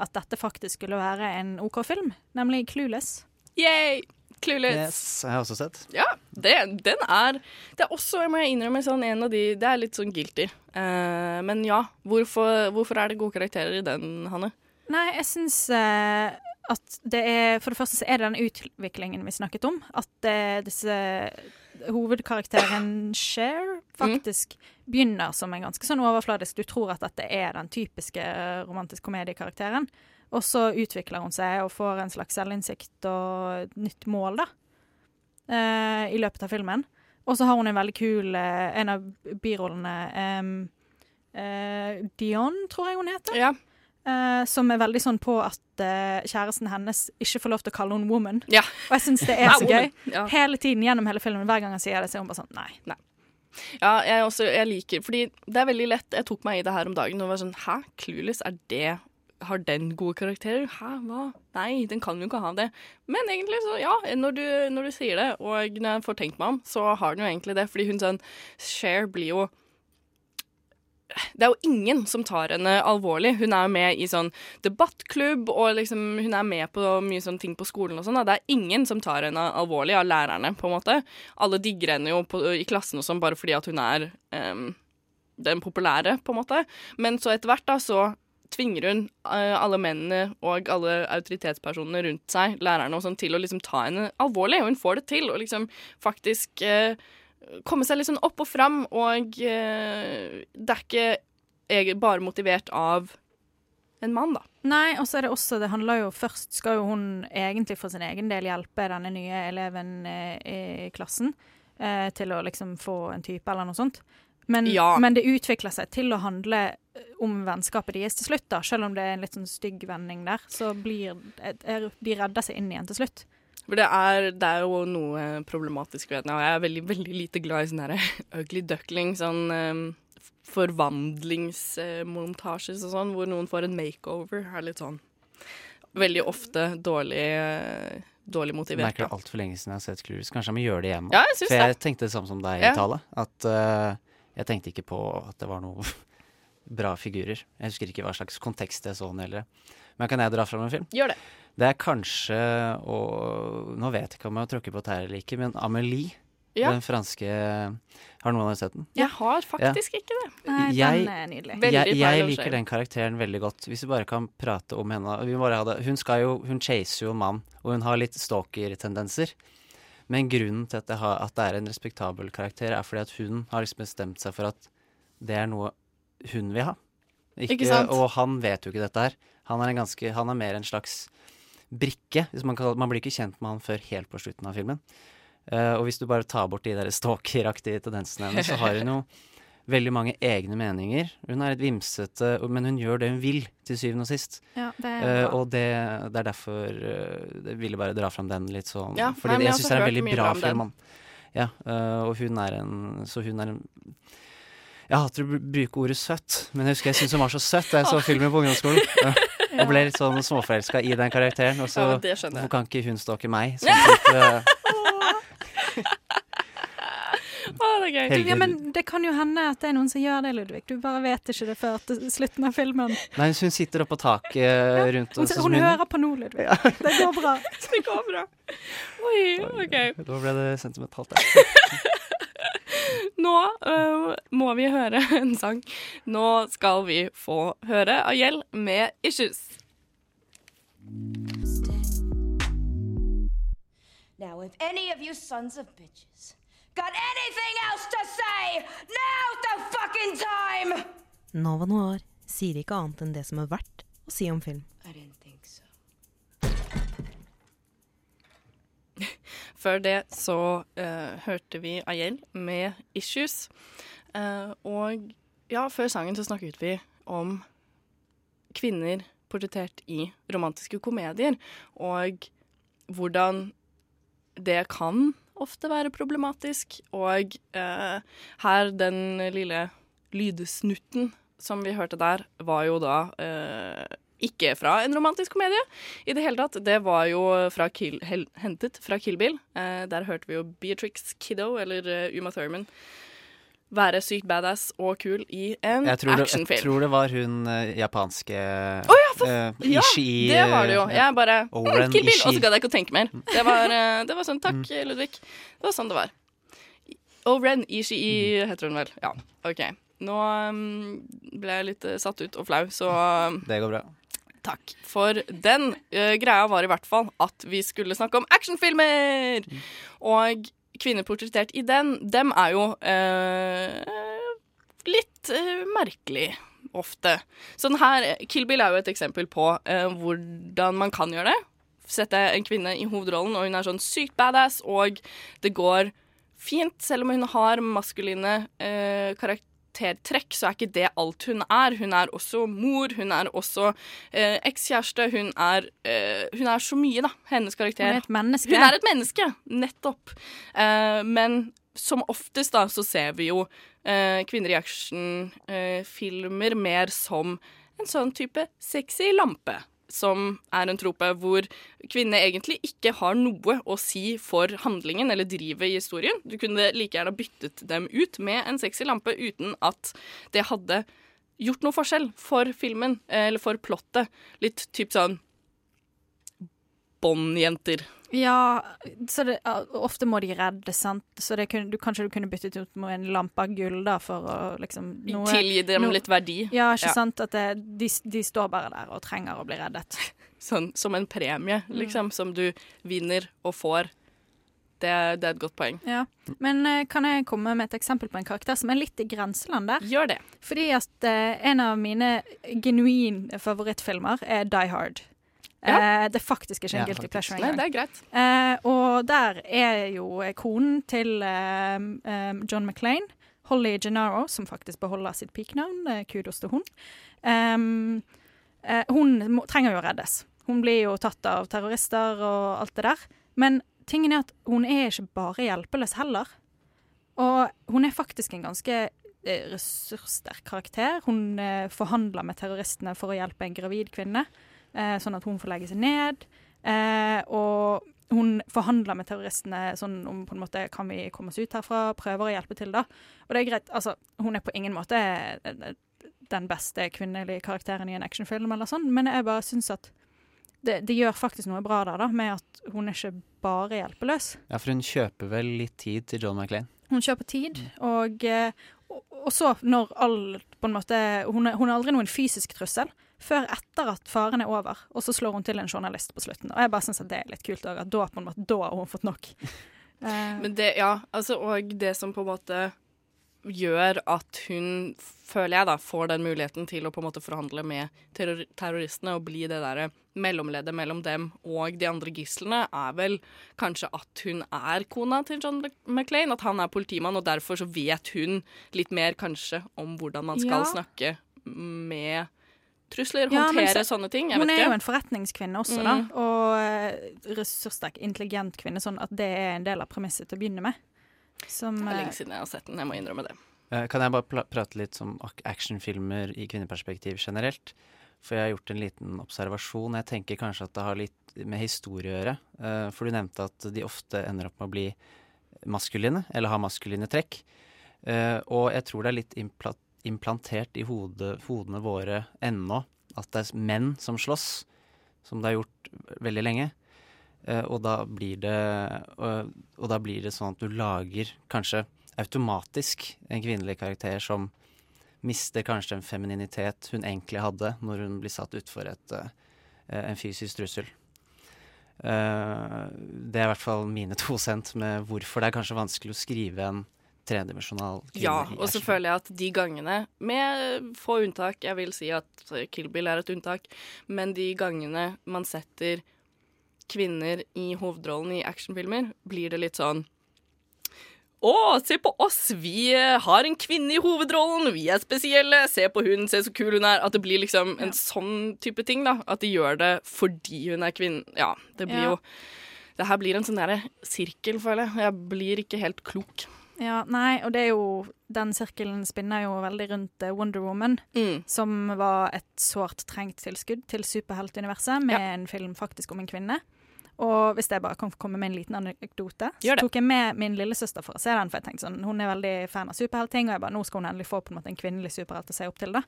at dette faktisk skulle være en OK film, nemlig Clueless. Yay! Clueless. Yes, jeg har også sett. Ja, det, den er Det er også, jeg må innrømme, sånn en av de Det er litt sånn guilty. Uh, men ja, hvorfor, hvorfor er det gode karakterer i den, Hanne? Nei, jeg syns uh, at det er For det første så er det den utviklingen vi snakket om. At uh, disse hovedkarakteren Cher faktisk begynner som en ganske sånn overfladisk Du tror at dette er den typiske romantisk komediekarakteren. Og så utvikler hun seg og får en slags selvinnsikt og et nytt mål, da. eh, I løpet av filmen. Og så har hun en veldig kul eh, En av birollene eh, Dion, tror jeg hun heter. Ja. Eh, som er veldig sånn på at eh, kjæresten hennes ikke får lov til å kalle henne woman. Ja. Og jeg syns det er så gøy. Ja. Hele tiden gjennom hele filmen, hver gang han sier det, så er hun bare sånn nei. Ja, jeg, også, jeg liker Fordi det er veldig lett Jeg tok meg i det her om dagen og var sånn Hæ, Clueless, er det Har den gode karakterer? Hæ, hva? Nei, den kan jo ikke ha det. Men egentlig, så ja, når du, når du sier det, og når jeg får tenkt meg om, så har den jo egentlig det. Fordi hun sånn Cher blir jo det er jo ingen som tar henne alvorlig. Hun er jo med i sånn debattklubb, og liksom, hun er med på mye sånne ting på skolen og sånn. Det er ingen som tar henne alvorlig av lærerne, på en måte. Alle digger henne jo på, i klassen og sånn bare fordi at hun er um, den populære, på en måte. Men så etter hvert da, så tvinger hun eh, alle mennene og alle autoritetspersonene rundt seg, lærerne og sånn, til å liksom ta henne alvorlig. Og hun får det til, og liksom faktisk eh, komme seg litt sånn opp og fram, og eh, det er ikke bare motivert av en mann, da. Nei, og så er det også Det handler jo først Skal jo hun egentlig for sin egen del hjelpe denne nye eleven eh, i klassen eh, til å liksom få en type eller noe sånt. Men, Ja. men det utvikler seg til å handle om vennskapet deres til slutt, da. Selv om det er en litt sånn stygg vending der, så blir er, de redder seg inn igjen til slutt. For det er, det er jo noe problematisk ved den, og jeg er veldig, veldig lite glad i sånn her ugly duckling, sånn um, forvandlingsmontasjer og sånn, hvor noen får en makeover, er litt sånn veldig ofte dårlig, uh, dårlig Jeg motivert. merker da. det altfor lenge siden jeg har sett Clues. Kanskje jeg må gjøre det igjen. Ja, jeg synes For det. jeg tenkte det samme som deg, Ja. Tale. At uh, jeg tenkte ikke på at det var noe bra figurer. Jeg husker ikke hva slags kontekst jeg så den heller. Men kan jeg dra fram en film? Gjør det. Det er kanskje og Nå vet jeg ikke om jeg har tråkket på tær eller ikke, men Amelie, Ja. den franske Har noen av dere sett den? Jeg har faktisk ikke det. Nei, Jeg- den er nydelig. Jeg, jeg liker den karakteren veldig godt. Hvis vi bare kan prate om henne vi må bare ha det. Hun, skal jo, hun chaser jo en mann, og hun har litt stalker-tendenser. Men grunnen til at det, har, at det er en respektabel karakter, er fordi at hun har liksom bestemt seg for at det er noe hun vil ha. Ikke sant? Og han vet jo ikke dette her. Han er, en ganske, han er mer en slags brikke. Hvis man, kan, man blir ikke kjent med han før helt på slutten av filmen. Uh, og hvis du bare tar bort de der stalkeraktige tendensene hennes, så har hun jo veldig mange egne meninger. Hun er litt vimsete, men hun gjør det hun vil, til syvende og sist. Ja, det Eh, og det, det er derfor uh, jeg ville bare dra fram den litt sånn. Ja, fordi nei, jeg syns det er en veldig bra film. Ja, uh, og hun er en Så hun er en Jeg hater å bruke ordet søtt, men jeg husker jeg syntes hun var så søtt da jeg så filmen på ungdomsskolen. Ja, Og ble litt sånn småforelska i den karakteren. Og så Ja, hvorfor kan ikke hun stalke meg? Sånn type, Å, det er gøy. Du, Ja, men det kan jo hende at det er noen som gjør det, Ludvig. Du bare vet ikke det før til slutten av filmen. Nei, hun sitter oppå taket rundt Hun, oss. sånn hun, hun hører på nå, Ludvig. Det går bra. Det går bra. Oi, OK. Da ble det sentimentalt der. Nå uh, må vi høre en sang. Nå skal vi få høre Ayel med 'Issues'. Now, if any of you sons of bitches got anything else to say, now's the fucking time! Nova Noir sier ikke annet enn det som er verdt å si om film. I Før det så uh, hørte vi Ayel med 'Issues'. Uh, og ja, før sangen så snakket vi om kvinner portrettert i romantiske komedier, og hvordan det kan ofte være problematisk. Og uh, her, den lille lydsnutten som vi hørte der, var jo da ikke fra en romantisk komedie i det hele tatt. Det var jo fra Kill, hentet fra Kill Bill. Eh, der hørte vi jo Beatrix Kiddo, eller eh, Uma Thurman, være sykt badass og kul i en actionfilm. jeg tror det var hun eh, japanske oh, ja, for, eh, ja, det var det jo. Jeg bare Oren mm, Kill Bill, og så gadd jeg ikke å tenke mer. Det var, det var sånn Takk, Ludvig. Det var sånn det var. Oren Ishii heter hun vel. Ja, OK. Nå um, ble jeg litt satt ut og flau, så Det går bra. Takk for den. uh, greia var i hvert fall at vi skulle snakke om actionfilmer! Og kvinner portrettert i den, dem er jo uh, litt uh, merkelig ofte. Sånn her, Kill Bill er jo et eksempel på uh, hvordan man kan gjøre det. Sette en kvinne i hovedrollen, og hun er sånn sykt badass, og det går fint. Selv om hun har maskuline eh, karaktertrekk, så er ikke det alt hun er. Hun er også mor, hun er også eh, ekskjæreste. Hun, er, eh, hun er så mye, da. Hennes karakter. Hun er et menneske. Hun er et menneske, nettopp. Eh, men som oftest da, så ser vi jo eh, kvinner i actionfilmer mer som en sånn type sexy lampe. Som er en trope hvor kvinner egentlig ikke har noe å si for handlingen eller drivet i historien. Du kunne like gjerne byttet dem ut med en sexy lampe uten at det hadde gjort noe forskjell for filmen, eller for plottet. Litt typ sånn Bond-jenter. Ja, så det, ofte må de redde, sant. Så det du, kanskje du kunne byttet ut med en lampe av gull, da, for å liksom noe- Tilgi dem noe- litt verdi. Ja, ikke Ja. sant. At det, de, de står bare der og trenger å bli reddet. Sånn som en premie, liksom, som du vinner og får. Det, det er et godt poeng. Ja. Men uh, kan jeg komme med et eksempel på en karakter som er litt i grenseland der? Gjør det. Fordi at uh, en av mine genuin favorittfilmer er Die Hard. Ja. Eh, det er faktisk ikke en Ja, guilty faktisk. pleasure Nei, det er greit. Eh, og der er jo konen til eh, John McClain, Holly Gennaro, som faktisk beholder sitt peaknavn. Eh, kudos til hun. Eh, hun trenger jo å reddes. Hun blir jo tatt av terrorister og alt det der. Men tingen er at hun er ikke bare hjelpeløs heller. Og hun er faktisk en ganske ressurssterk karakter. Hun forhandler med terroristene for å hjelpe en gravid kvinne, eh, sånn at hun får legge seg ned. Eh, og hun forhandler med terroristene sånn om på en måte kan vi komme oss ut herfra, prøver å hjelpe til da. Og det er greit, altså hun er på ingen måte eh, den beste kvinnelige karakteren i en actionfilm eller sånn, men jeg bare syns at det, det gjør faktisk noe bra der, da, med at hun er ikke bare hjelpeløs. Ja, for hun kjøper vel litt tid til John McLean? Hun kjøper tid, og, eh, og, og så når all på en måte hun er, hun er aldri noen fysisk trussel før etter at faren er over, og så slår hun til en journalist på slutten. Og jeg bare syns det er litt kult òg, at da, på en måte, da har hun fått nok. Eh, Men det, ja, altså, og det som på en måte gjør at hun, føler jeg da, får den muligheten til å på en måte forhandle med terror terroristene og bli det derre mellomleddet mellom dem og de andre gislene, er vel kanskje at hun er kona til John McClain, at han er politimann, og derfor så vet hun litt mer kanskje om hvordan man skal Ja. snakke med trusler, Ja, håndtere så- sånne ting. Jeg Hun vet er ikke. jo en forretningskvinne også, da. Mm. Og eh, ressurssterk, intelligent kvinne, sånn at det er en del av premisset til å begynne med. Som, Det er eh, lenge siden jeg har sett den, jeg må innrømme det. Eh, Kan jeg bare prate litt om actionfilmer i kvinneperspektiv generelt? For jeg har gjort en liten observasjon. Jeg tenker kanskje at det har litt med historie å gjøre. Eh, For du nevnte at de ofte ender opp med å bli maskuline, eller har maskuline trekk. Eh, Og jeg tror det er litt impla implantert i hodet, hodene våre ennå at det er menn som slåss, som det har gjort veldig lenge. Uh, og da det uh, og da blir det sånn at du lager kanskje automatisk en kvinnelig karakter som mister kanskje en femininitet hun egentlig hadde når hun blir satt utfor et, eh, en fysisk trussel. Det er i hvert fall mine to cent med hvorfor det er kanskje vanskelig å skrive en tredimensjonal kvinne Ja, og så føler jeg at de gangene, med få unntak, jeg vil si at Kill Bill er et unntak, men de gangene man setter kvinner i hovedrollen i actionfilmer, blir det litt sånn å, se på oss, vi eh, har en kvinne i hovedrollen, vi er spesielle, se på hun, se så kul hun er. At det blir liksom en sånn type ting, da. At de gjør det fordi hun er kvinne. Ja, det blir Ja. jo Det her blir en sånn derre sirkel, føler jeg. Jeg blir ikke helt klok. Ja, nei, og det er jo Den sirkelen spinner jo veldig rundt eh, Wonder Woman, Mm. som var et sårt trengt tilskudd til superheltuniverset, med en film faktisk om en kvinne. Og hvis jeg bare kan komme med en liten anekdote, så tok jeg med min lillesøster for å se den. For jeg tenkte sånn, Hun er veldig fan av superheltting, og jeg bare, nå skal hun endelig få på en måte en kvinnelig superhelt å se opp til. da.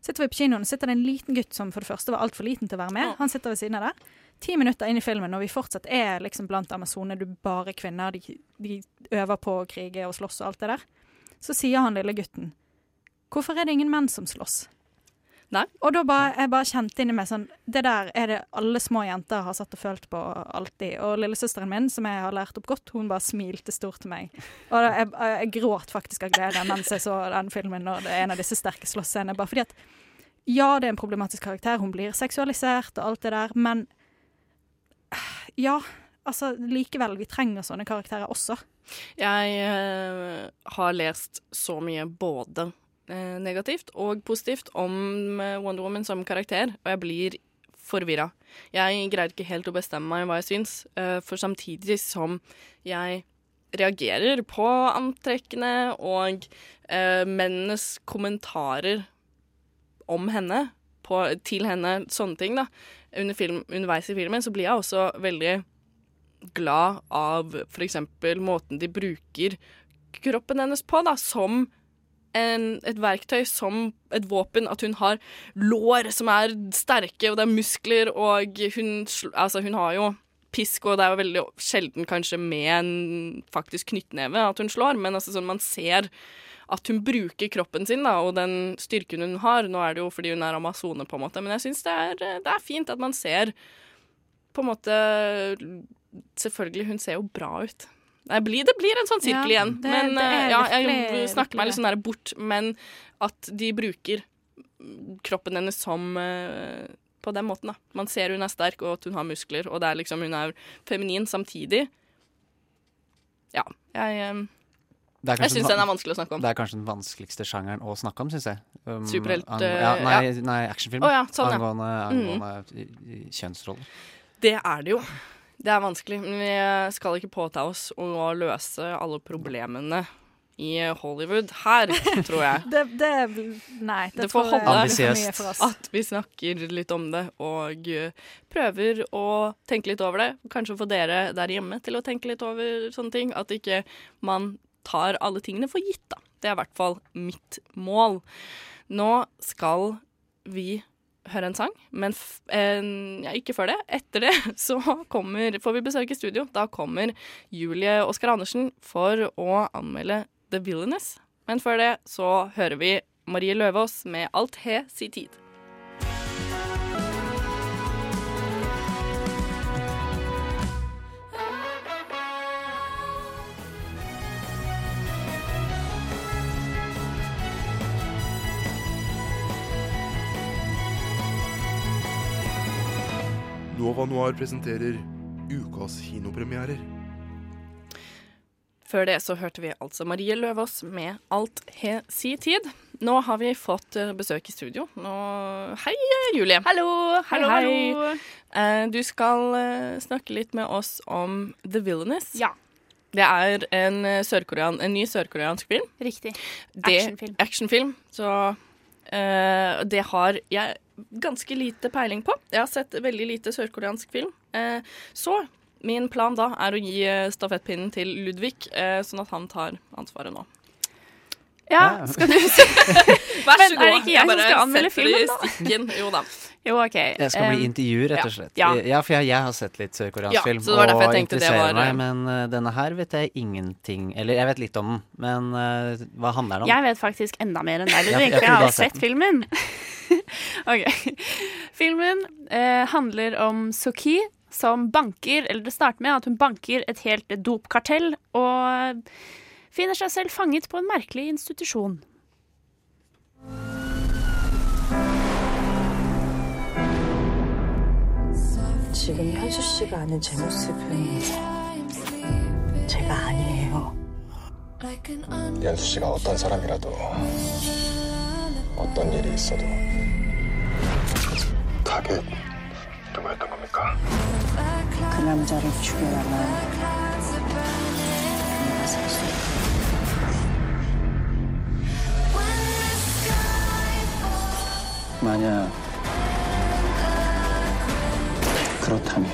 Sitter vi på kinoen, sitter det en liten gutt som for det første var altfor liten til å være med. Han sitter ved siden av der. Ti minutter inn i filmen, og vi fortsatt er liksom blant amazonene, du bare kvinner, de, de øver på å krige og slåss og alt det der, så sier han lille gutten Hvorfor er det ingen menn som slåss? Nei. Og da bare, jeg bare kjente inni meg sånn Det der er det alle små jenter har satt og følt på alltid. Og lillesøsteren min, som jeg har lært opp godt, hun bare smilte stort til meg. Og da, jeg, jeg gråt faktisk av glede mens jeg så den filmen, og det er en av disse sterke slåssscenene. Bare fordi at ja, det er en problematisk karakter, hun blir seksualisert og alt det der, men ja, altså likevel, vi trenger sånne karakterer også. Jeg uh, har lest så mye både negativt og positivt om eh, Wonder Woman som karakter, og jeg blir forvirra. Jeg greier ikke helt å bestemme meg hva jeg syns, eh, for samtidig som jeg reagerer på antrekkene og eh, mennenes kommentarer om henne, på, til henne, sånne ting, da, under film, underveis i filmen, så blir jeg også veldig glad av f.eks. måten de bruker kroppen hennes på, da, som en, et verktøy, som et våpen. At hun har lår som er sterke, og det er muskler, og hun, altså, hun har jo pisk, og det er jo veldig sjelden kanskje med en faktisk knyttneve at hun slår, men altså sånn man ser at hun bruker kroppen sin da, og den styrken hun har. Nå er det jo fordi hun er amazone, på en måte, men jeg syns det, det er fint at man ser på en måte Selvfølgelig, hun ser jo bra ut. Det blir, det blir en sånn sirkel Ja, igjen. det- men det eh, ja, jeg virkelig- snakker meg litt sånn der bort, men at de bruker kroppen hennes som uh, på den måten, da. Man ser hun er sterk, og at hun har muskler, og det er liksom, hun er feminin samtidig. Ja. Jeg, er jeg syns den er vanskelig å snakke om. Det er kanskje den vanskeligste sjangeren å snakke om, syns jeg. Um, Superhelt, ja, nei, ja. nei actionfilm. Oh, ja, sånn, angående, angående Mm. kjønnsroller. Det er det jo. Det er vanskelig. Men vi skal ikke påta oss å løse alle problemene i Hollywood her, tror jeg. Det, det Nei, det, Det får holde for mye for oss. at vi snakker litt om det og eh, prøver å tenke litt over det. Kanskje få dere der hjemme til å tenke litt over sånne ting. At ikke man tar alle tingene for gitt, da. Det er i hvert fall mitt mål. Nå skal vi høre en sang, men eh, ja, ikke før det. Etter det så kommer, får vi besøk i studio. Da kommer Julie Oskar Andersen for å anmelde The Villainous. Men før det så hører vi Marie Løvaas med Alt he si tid. Nova Noir presenterer ukas kinopremierer. Før det så hørte vi altså Marie Løvaas med Alt he si tid. Nå har vi fått eh, besøk i studio. Nå, hei, Julie. Hallo, hallo, hei. hallo. Eh, du skal eh, snakke litt med oss om The Villainous. Ja. Det er en, en ny sørkoreansk film. Riktig. Actionfilm. Actionfilm. Så eh, det har jeg ganske lite peiling på. Jeg har sett veldig lite sørkoreansk film. Uh, så min plan da er å gi eh, stafettpinnen til Ludvig, uh, sånn at han tar ansvaret nå. Ja, skal du si Vær Men så er god. det ikke jeg som bare skal anmelde filmen, da? stikken. Jo da. Jo, OK. Jeg skal bli intervjuer, rett og slett. Ja. Ja, for jeg, jeg har sett litt sørkoreansk Ja, film så det var og interesserer var, meg, men uh, denne her vet jeg ingenting Eller jeg vet litt om den, men uh, hva handler den om? Jeg vet faktisk enda mer enn deg, Ludvig. jeg for jeg har sett filmen. OK. Filmen uh, handler om Soki som banker Eller det starter med at hun banker et helt dopkartell og finner seg selv fanget på en merkelig institusjon. 지금 현수 씨가 아는 제 모습은 제가 아니에요. 연수 씨가 어떤 사람이라도 어떤 일이 있어도 타겟 누구였던 겁니까? 그 남자를 죽여라면 만약 그렇다면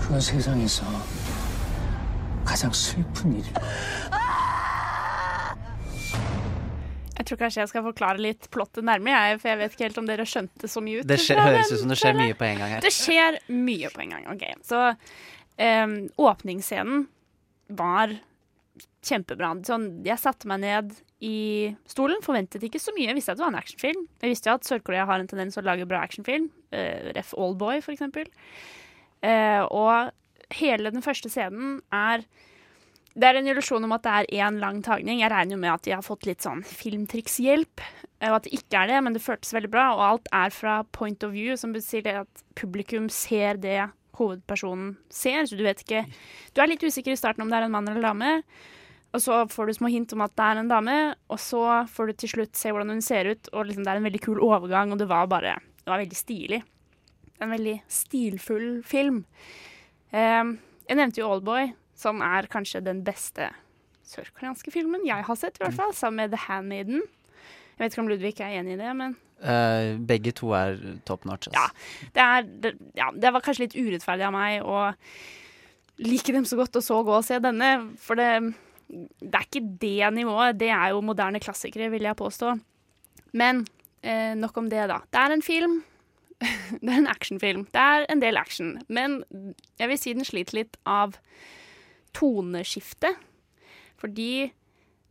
그건 세상에서 가장 슬픈 일. Jeg tror kanskje jeg skal forklare litt plottet nærmere, jeg, for jeg vet ikke helt om dere skjønte så mye ut. Det skjer, fra høres den ut som det skjer traileren. mye på en gang her. Det skjer mye på en gang. OK. Så em, åpningsscenen var kjempebra. Sånn, jeg satte meg ned i stolen, forventet ikke så mye. Jeg visste at det var en actionfilm. Jeg visste at Sør-Korea har en tendens til å lage bra actionfilm. Uh, Ref. Oldboy, for eksempel. Eh, og hele den første scenen er det er en illusjon om at det er én lang tagning. Jeg regner jo med at de har fått litt sånn filmtrikshjelp, eh, og at det ikke er det, men det føltes veldig bra. Og alt er fra point of view, som betyr at publikum ser det hovedpersonen ser. Så du vet ikke Du er litt usikker i starten om det er en mann eller dame, og så får du små hint om at det er en dame, og så får du til slutt se hvordan hun ser ut, og liksom det er en veldig kul overgang, og det var bare Det var veldig stilig. En veldig stilfull film. Eh, jeg nevnte jo Oldboy, som er kanskje den beste sørkoreanske filmen jeg har sett, i hvert fall, sammen med The Handmaiden. Jeg vet ikke om Ludvig er enig i det, men Eh, begge to er top notch. ja, Altså. det, er, det, ja, det var kanskje litt urettferdig av meg å like dem så godt, og så gå og se denne. For det, det er ikke det nivået. Det er jo moderne klassikere, vil jeg påstå. Men eh, nok om det, da. Det er en film. det er en actionfilm. Det er en del action. Men jeg vil si den sliter litt av toneskiftet. Fordi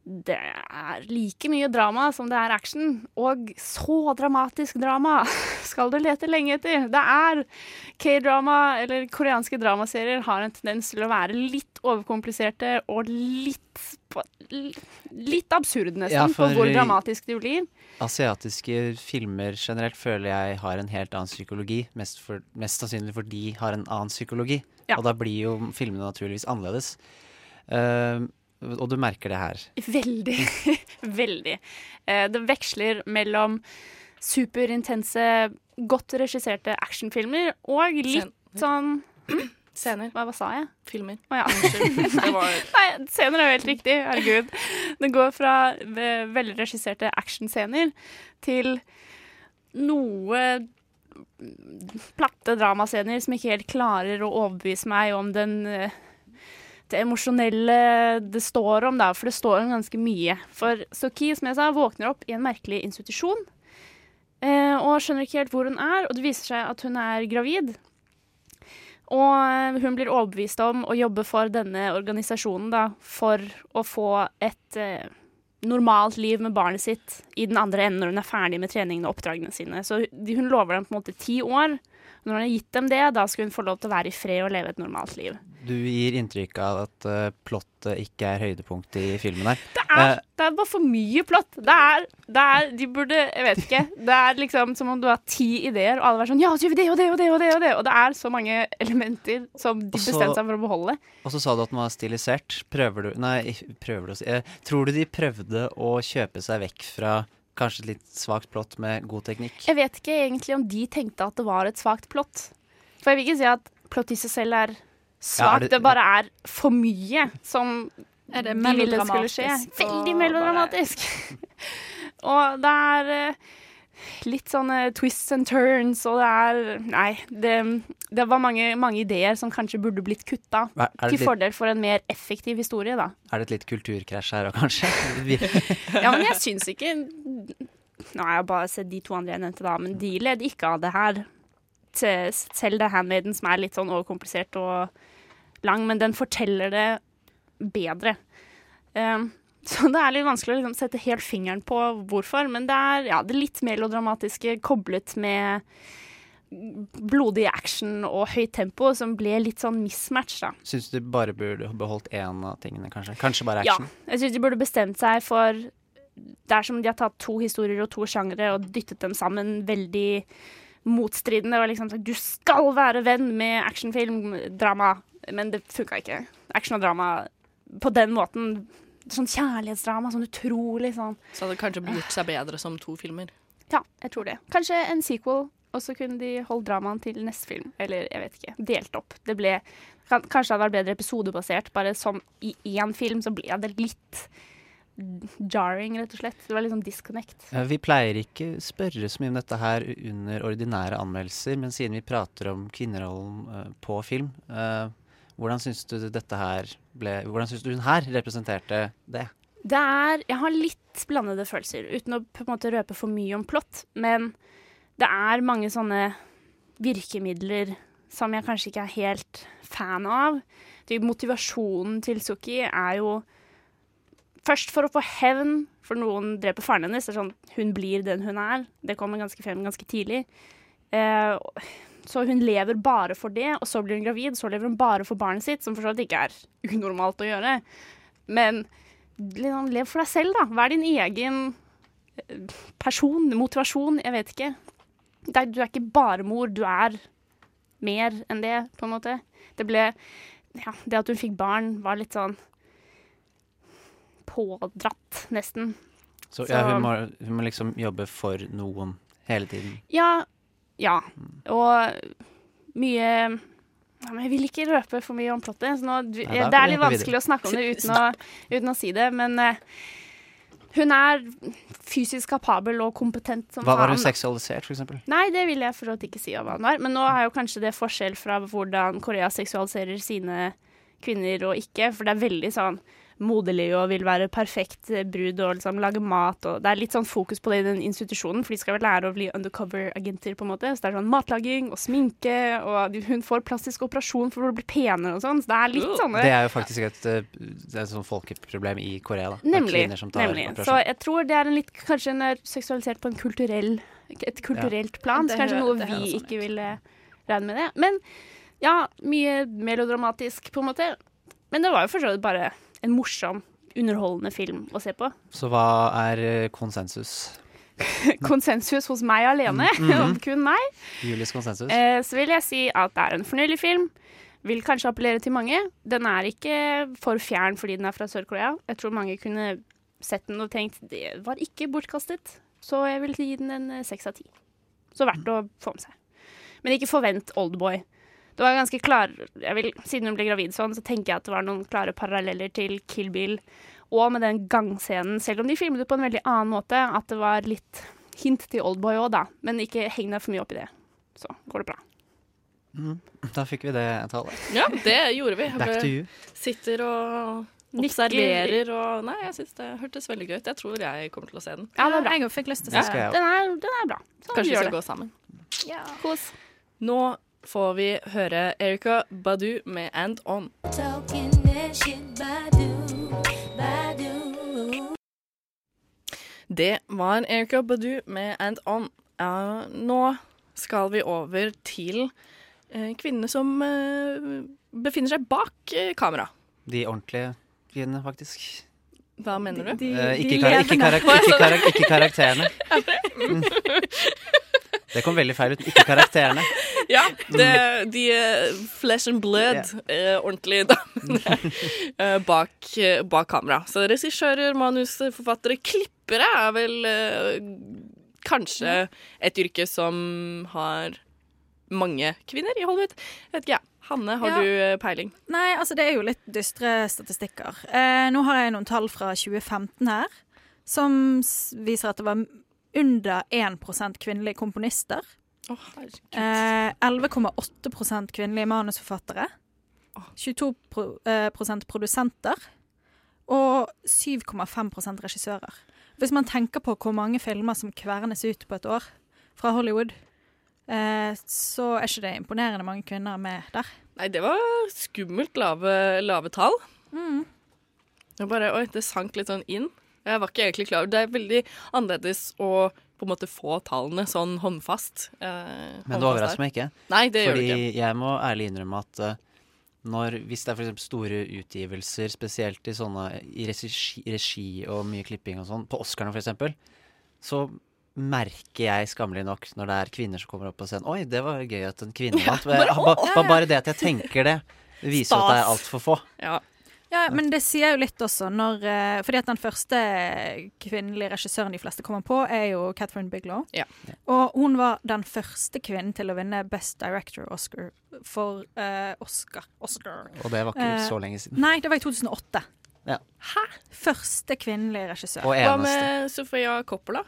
det er like mye drama som det er action. Og så dramatisk drama skal du lete lenge etter. Det er K-drama, eller koreanske dramaserier, har en tendens til å være litt overkompliserte og litt Litt absurd, nesten, Ja, på for- hvor dramatisk de blir. Asiatiske filmer generelt føler jeg har en helt annen psykologi. Mest, for, mest sannsynlig fordi de har en annen psykologi. Ja. Og da blir jo filmene naturligvis annerledes. Eh, og du merker det her. Veldig. Veldig. Eh, det veksler mellom superintense, godt regisserte actionfilmer og litt sånn Scener. Hva, hva sa jeg? Filmer. Å ja. Var- Nei, scener er jo helt riktig. Herregud. Det går fra ve- velregisserte actionscener til noe platte dramascener som ikke helt klarer å overbevise meg om den, eh, det emosjonelle det står om, da. For det står om ganske mye. For Soki, som jeg sa, våkner opp i en merkelig institusjon. Eh, og skjønner ikke helt hvor hun er, og det viser seg at hun er gravid. Og eh, hun blir overbevist om å jobbe for denne organisasjonen da, for å få et eh, normalt liv med barnet sitt i den andre enden når hun er ferdig med treningene og oppdragene sine. Så hun lover dem på en måte ti år. Når hun har gitt dem det, da skal hun få lov til å være i fred og leve et normalt liv. Du gir inntrykk av at uh, plottet ikke er høydepunktet i filmen her. Det er, det er bare for mye plott. Det er, det er De burde Jeg vet ikke. Det er liksom som om du har ti ideer, og alle er sånn Ja, så gjør vi det og det og det og det. Og det Og det er så mange elementer som de bestemte seg for å beholde. Og så sa du at den var stilisert. Prøver du Nei, prøver du å si eh, Tror du de prøvde å kjøpe seg vekk fra kanskje et litt svakt plott med god teknikk? Jeg vet ikke egentlig om de tenkte at det var et svakt plott. For jeg vil ikke si at plott i seg selv er svakt. Ja, det- det, bare er for mye som Er det de ville skulle skje. Veldig melodramatisk. og det er eh, litt sånne twists and turns, og det er Nei, det, det var mange, mange ideer som kanskje burde blitt kutta. Til litt- fordel for en mer effektiv historie, da. Er det et litt kulturkrasj her òg, kanskje? Ja, men jeg syns ikke Nå har jeg bare sett de to andre jeg nevnte, da, men de led ikke av det her. Til- Selv det Handmaiden, som er litt sånn overkomplisert og lang, men den forteller det bedre. Um, så det er litt vanskelig å liksom sette helt fingeren på hvorfor, men det er ja, det litt melodramatiske koblet med blodig action og høyt tempo, som ble litt sånn mismatch, da. Syns du bare burde beholdt én av tingene, kanskje? Kanskje bare Ja, jeg syns de burde bestemt seg for Det er som de har tatt to historier og to sjangere og dyttet dem sammen veldig motstridende. Og liksom du skal være venn med actionfilm, drama. Men det funka ikke. Action og drama på den måten. Sånn kjærlighetsdrama, sånn utrolig sånn Så hadde det kanskje gjort seg bedre som to filmer. Ja, jeg tror det. Kanskje en sequel, og så kunne de holdt dramaen til neste film. Eller jeg vet ikke. Delt opp. Det ble Kanskje det hadde vært bedre episodebasert. Bare som i én film så ble det litt jarring, rett og slett. Det var liksom disconnect. Vi pleier ikke spørre så mye om dette her under ordinære anmeldelser, men siden vi prater om kvinnerollen eh, på film, eh, hvordan syns du dette her ble Hvordan syns du hun her representerte det? Det er Jeg har litt blandede følelser, uten å på en måte røpe for mye om plott. Men det er mange sånne virkemidler som jeg kanskje ikke er helt fan av. Motivasjonen til Suki er jo først for å få hevn, for noen dreper faren hennes. Det er sånn, hun blir den hun er. Det kommer ganske frem ganske tidlig. Eh, så hun lever bare for det, og så blir hun gravid. Så lever hun bare for barnet sitt, som for så vidt ikke er unormalt å gjøre. Men liksom, lev for deg selv, da. Vær din egen eh, person, motivasjon. Jeg vet ikke. Du er ikke bare mor, du er mer enn det, på en måte. Det ble Ja, det at hun fikk barn, var litt sånn pådratt, nesten. Så, ja, hun, må, hun må liksom jobbe for noen hele tiden. Ja. Ja. Og mye ja, men Jeg vil ikke røpe for mye om plottet. Så nå, du, Nei, da det er litt vanskelig å snakke om det uten å, uten å si det. Men uh, hun er fysisk kapabel og kompetent som Hva var hun seksualisert, eksempel? Nei, det vil jeg for så vidt ikke si hva hun var. Men nå er jo kanskje det forskjell fra hvordan Korea seksualiserer sine kvinner og ikke. For det er veldig sånn moderlig og vil være perfekt eh, brud og liksom lage mat. Og det er litt sånn fokus på det i den institusjonen, for de skal vel lære å bli undercover-agenter, på en måte. Så det er sånn matlaging og sminke, og hun får plastisk operasjon for å bli penere og sånn. Så det er litt sånne Det er jo faktisk et, eh, det er et sånn folkeproblem i Korea. da. Nemlig. kvinner som tar nemlig. Så jeg tror det er en litt Kanskje hun er seksualisert på en kulturell et kulturelt plan. Det Så kanskje noe vi sånn ikke ville regne med det. Men ja, mye melodramatisk, på en måte. Men det var jo for så vidt bare en morsom, underholdende film å se på. Så hva er eh, konsensus? Konsensus hos meg alene, Mm, -hmm. kun meg. Julies konsensus? Eh, så vil jeg si at det er en fornøyelig film. Vil kanskje appellere til mange. Den er ikke for fjern fordi den er fra Sør-Korea. Jeg tror mange kunne sett den og tenkt det var ikke bortkastet. Så jeg vil gi den en eh, seks av ti. Så verdt å få med seg. Men ikke forvent Oldboy. Det var ganske klar, jeg vil, Siden hun ble gravid sånn, så tenker jeg at det var noen klare paralleller til Kill Bill. Og med den gangscenen, selv om de filmet det på en veldig annen måte, at det var litt hint til Oldboy òg, da. Men ikke heng deg for mye opp i det. Så går det bra. Mm. Da fikk vi det tallet. Ja, det gjorde vi. Back to you. sitter og observerer og Nei, jeg syns det hørtes veldig gøy ut. Jeg tror jeg kommer til å se den. Ja, det er bra. Jeg fikk lyst til å se jeg. Den er, den er bra. Så Kanskje vi skal det. gå sammen. Ja. Kos. Nå får vi høre Erika Badu med And On. Det var Erika Badu med And On. Ja, nå skal vi over til eh, kvinnene som eh, befinner seg bak eh, kamera. De ordentlige kvinnene, faktisk. Hva mener du? De, Eh, de ikke, kar ikke, karak ikke, karak ikke karakterene. Det kom veldig feil ut. Ikke karakterene. Ja, det, de eh, flesh and blood, yeah. ordentlige damene eh, bak, eh, bak kamera. Så regissører, manusforfattere, klippere er vel kanskje et yrke som har mange kvinner i Hollywood. Vet ikke jeg. Hanne, har Ja. du peiling? Nei, altså det er jo litt dystre statistikker. Eh, nå har jeg noen tall fra 2015 her, som viser at det var under 1% kvinnelige komponister. Oh, herregud. Eh, 11,8 kvinnelige manusforfattere. 22 eh, produsenter. Og 7,5% regissører. Hvis man tenker på hvor mange filmer som kvernes ut på et år fra Hollywood, eh, så er ikke det imponerende mange kvinner med der. Nei, det var skummelt lave, lave tall. Mm. Det bare, oi, det sank litt sånn inn. Jeg var ikke egentlig klar Det er veldig annerledes å på en måte få tallene sånn håndfast. Eh, Men det overrasker meg ikke. Nei, det gjør fordi det ikke. jeg må ærlig innrømme at eh, når, hvis det er for eksempel store utgivelser, spesielt i sånne i regi, regi og mye klipping og sånn, på Oscarene eksempel, så merker jeg skammelig nok når det er kvinner som kommer opp på scenen Oi, det var gøy at en kvinne vant. bare, Bare, bare, bare det at jeg tenker det, viser at det er Stas. altfor få. Ja. Ja, men det sier jo litt også når eh, Fordi at den første kvinnelige regissøren de fleste kommer på, er jo Catherine Biglow. Ja. Og hun var den første kvinnen til å vinne Best Director Oscar for uh, Oscar. Oscar. Og det var ikke uh, så lenge siden. Nei, det var i 2008. Ja. Hæ? Første kvinnelige regissør. Og Hva med Sofia Coppola?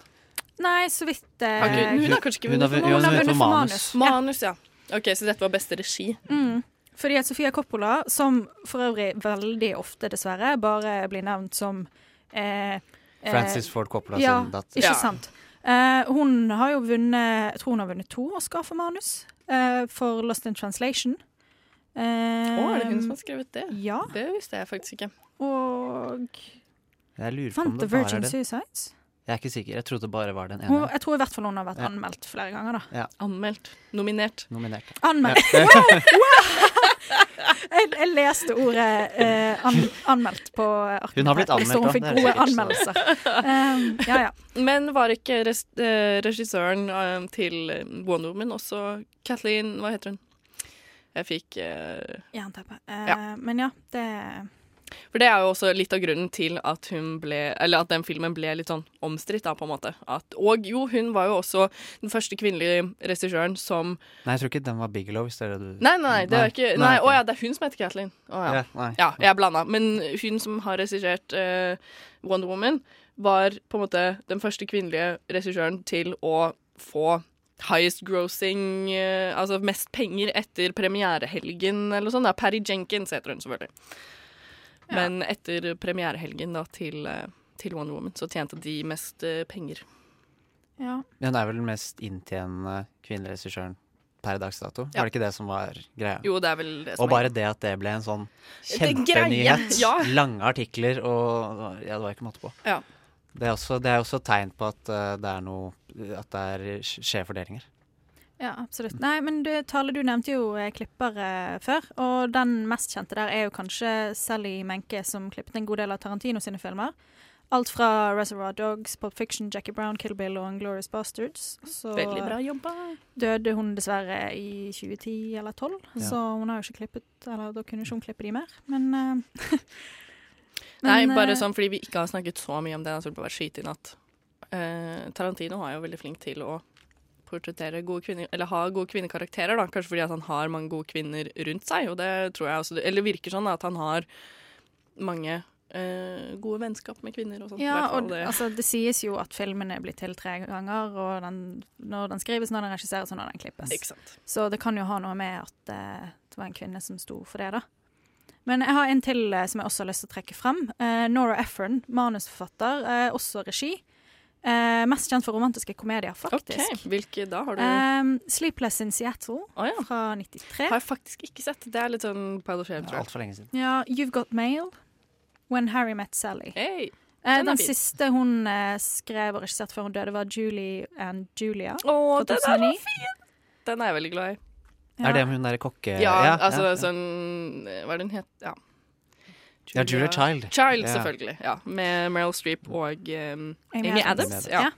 Nei, så vidt uh, okay, hun har kanskje ikke vunnet for for hun har manus? vunnet for manus. Manus, ja. OK, så dette var beste regi. Mm. Fordi at Sofia Coppola, som for øvrig veldig ofte, dessverre, bare blir nevnt som eh, eh, Francis Ford Coppola ja, sin datter. Ikke sant. Eh, hun har jo vunnet Jeg tror hun har vunnet to Oscar for manus. eh, for Lost in Translation. Å, er det hun som har Eh, skrevet det? Ja. Det visste jeg faktisk ikke. Og Jeg lurer på om det bare er det. Suicides. Jeg er ikke sikker. Jeg trodde det bare var den Hun, ene. jeg tror i hvert fall hun har vært Ja. anmeldt flere ganger, da. Anmeldt. Nominert. Nominert. Anmeldt! Ja. Jeg, jeg leste ordet eh, an, anmeldt på arket. Hun har blitt anmeldt, så Hun fikk gode anmeldelser. Um, ja, ja. Men var ikke res eh, regissøren eh, til eh, Wonder Woman også Kathleen Hva heter hun? Jeg fikk uh, Jernteppe. Uh, Ja. Men ja, det For det er jo også litt av grunnen til at ble Eller at den filmen ble litt sånn omstridt, da, på en måte. At, og jo, hun var jo også den første kvinnelige regissøren som Nei, jeg tror ikke den var Bigelow, hvis det er det du Nei, nei, det er ikke Nei, å ja, det er hun som heter Kathleen. Å ja. Ja, ja, jeg blanda. Men hun som har regissert uh, Wonder Woman, var på en måte den første kvinnelige regissøren til å få highest grossing eh, Altså mest penger etter premierehelgen eller noe sånt. Da. Patty Jenkins heter hun selvfølgelig. Men etter premierehelgen da til, eh, til One Woman så tjente de mest eh, penger. Ja. Hun er vel den mest inntjenende kvinnelige regissøren per dags dato. Ja. Var det ikke det som var greia? Jo, det er vel det som Og bare det at det ble en sånn kjempenyhet. ja. Lange artikler og Ja, det var ikke måte på. Ja. Det er også, det er også et tegn på at eh, det er noe At det er sk- skjevfordelinger. Ja, absolutt. Nei, men du, Tale, du nevnte jo eh, klipper eh, før, og den mest kjente der er jo kanskje Sally Menke, som klippet en god del av Tarantino sine filmer. Alt fra Reservoir Dogs, Pop Fiction, Jackie Brown, Kill Bill og Glorious Bastards. Så Veldig bra jobba. døde hun dessverre i 2010 eller 2012, Ja. så hun har jo ikke klippet Eller da kunne ikke hun klippe de mer, men Nei, men, bare eh, sånn fordi vi ikke har snakket så mye om det. Jeg bare skyte i natt. Uh, Tarantino er jo veldig flink til å portrettere gode kvinner, eller ha gode kvinnekarakterer, da. Kanskje fordi at han har mange gode kvinner rundt seg, og det tror jeg også Eller virker sånn at han har mange Uh, gode vennskap med kvinner og sånt. Ja, og det. altså, det sies jo at filmen er blitt til tre ganger, og den, når den skrives, når den regisseres, og når den klippes. Så det kan jo ha noe med at uh, det var en kvinne som sto for det, da. Men jeg har en til uh, som jeg også har lyst til å trekke frem. Nora Ephron, manusforfatter, også regi. Eh, mest kjent for romantiske komedier, faktisk. Ok, Hvilke da har du Eh, 'Sleepless in Seattle' oh, ja. fra 93. Har jeg faktisk ikke sett. Det er litt sånn pile of shame, tror jeg. Altfor lenge siden. Ja, 'You've Got Mail'. 'When Harry Met Sally'. Hey, Eh, den den siste hun eh, skrev og regisserte før hun døde, var 'Julie and Julia'. Å, den er så 2009. fin! Den er jeg veldig glad i. Er det om hun derre kokke... Ja, altså ja. sånn Hva er det hun het? Ja. Ja, Julia Child. Child, Ja. selvfølgelig. Ja, med Meryl Streep og um, Amy Amy, Adams. Adams. Ja.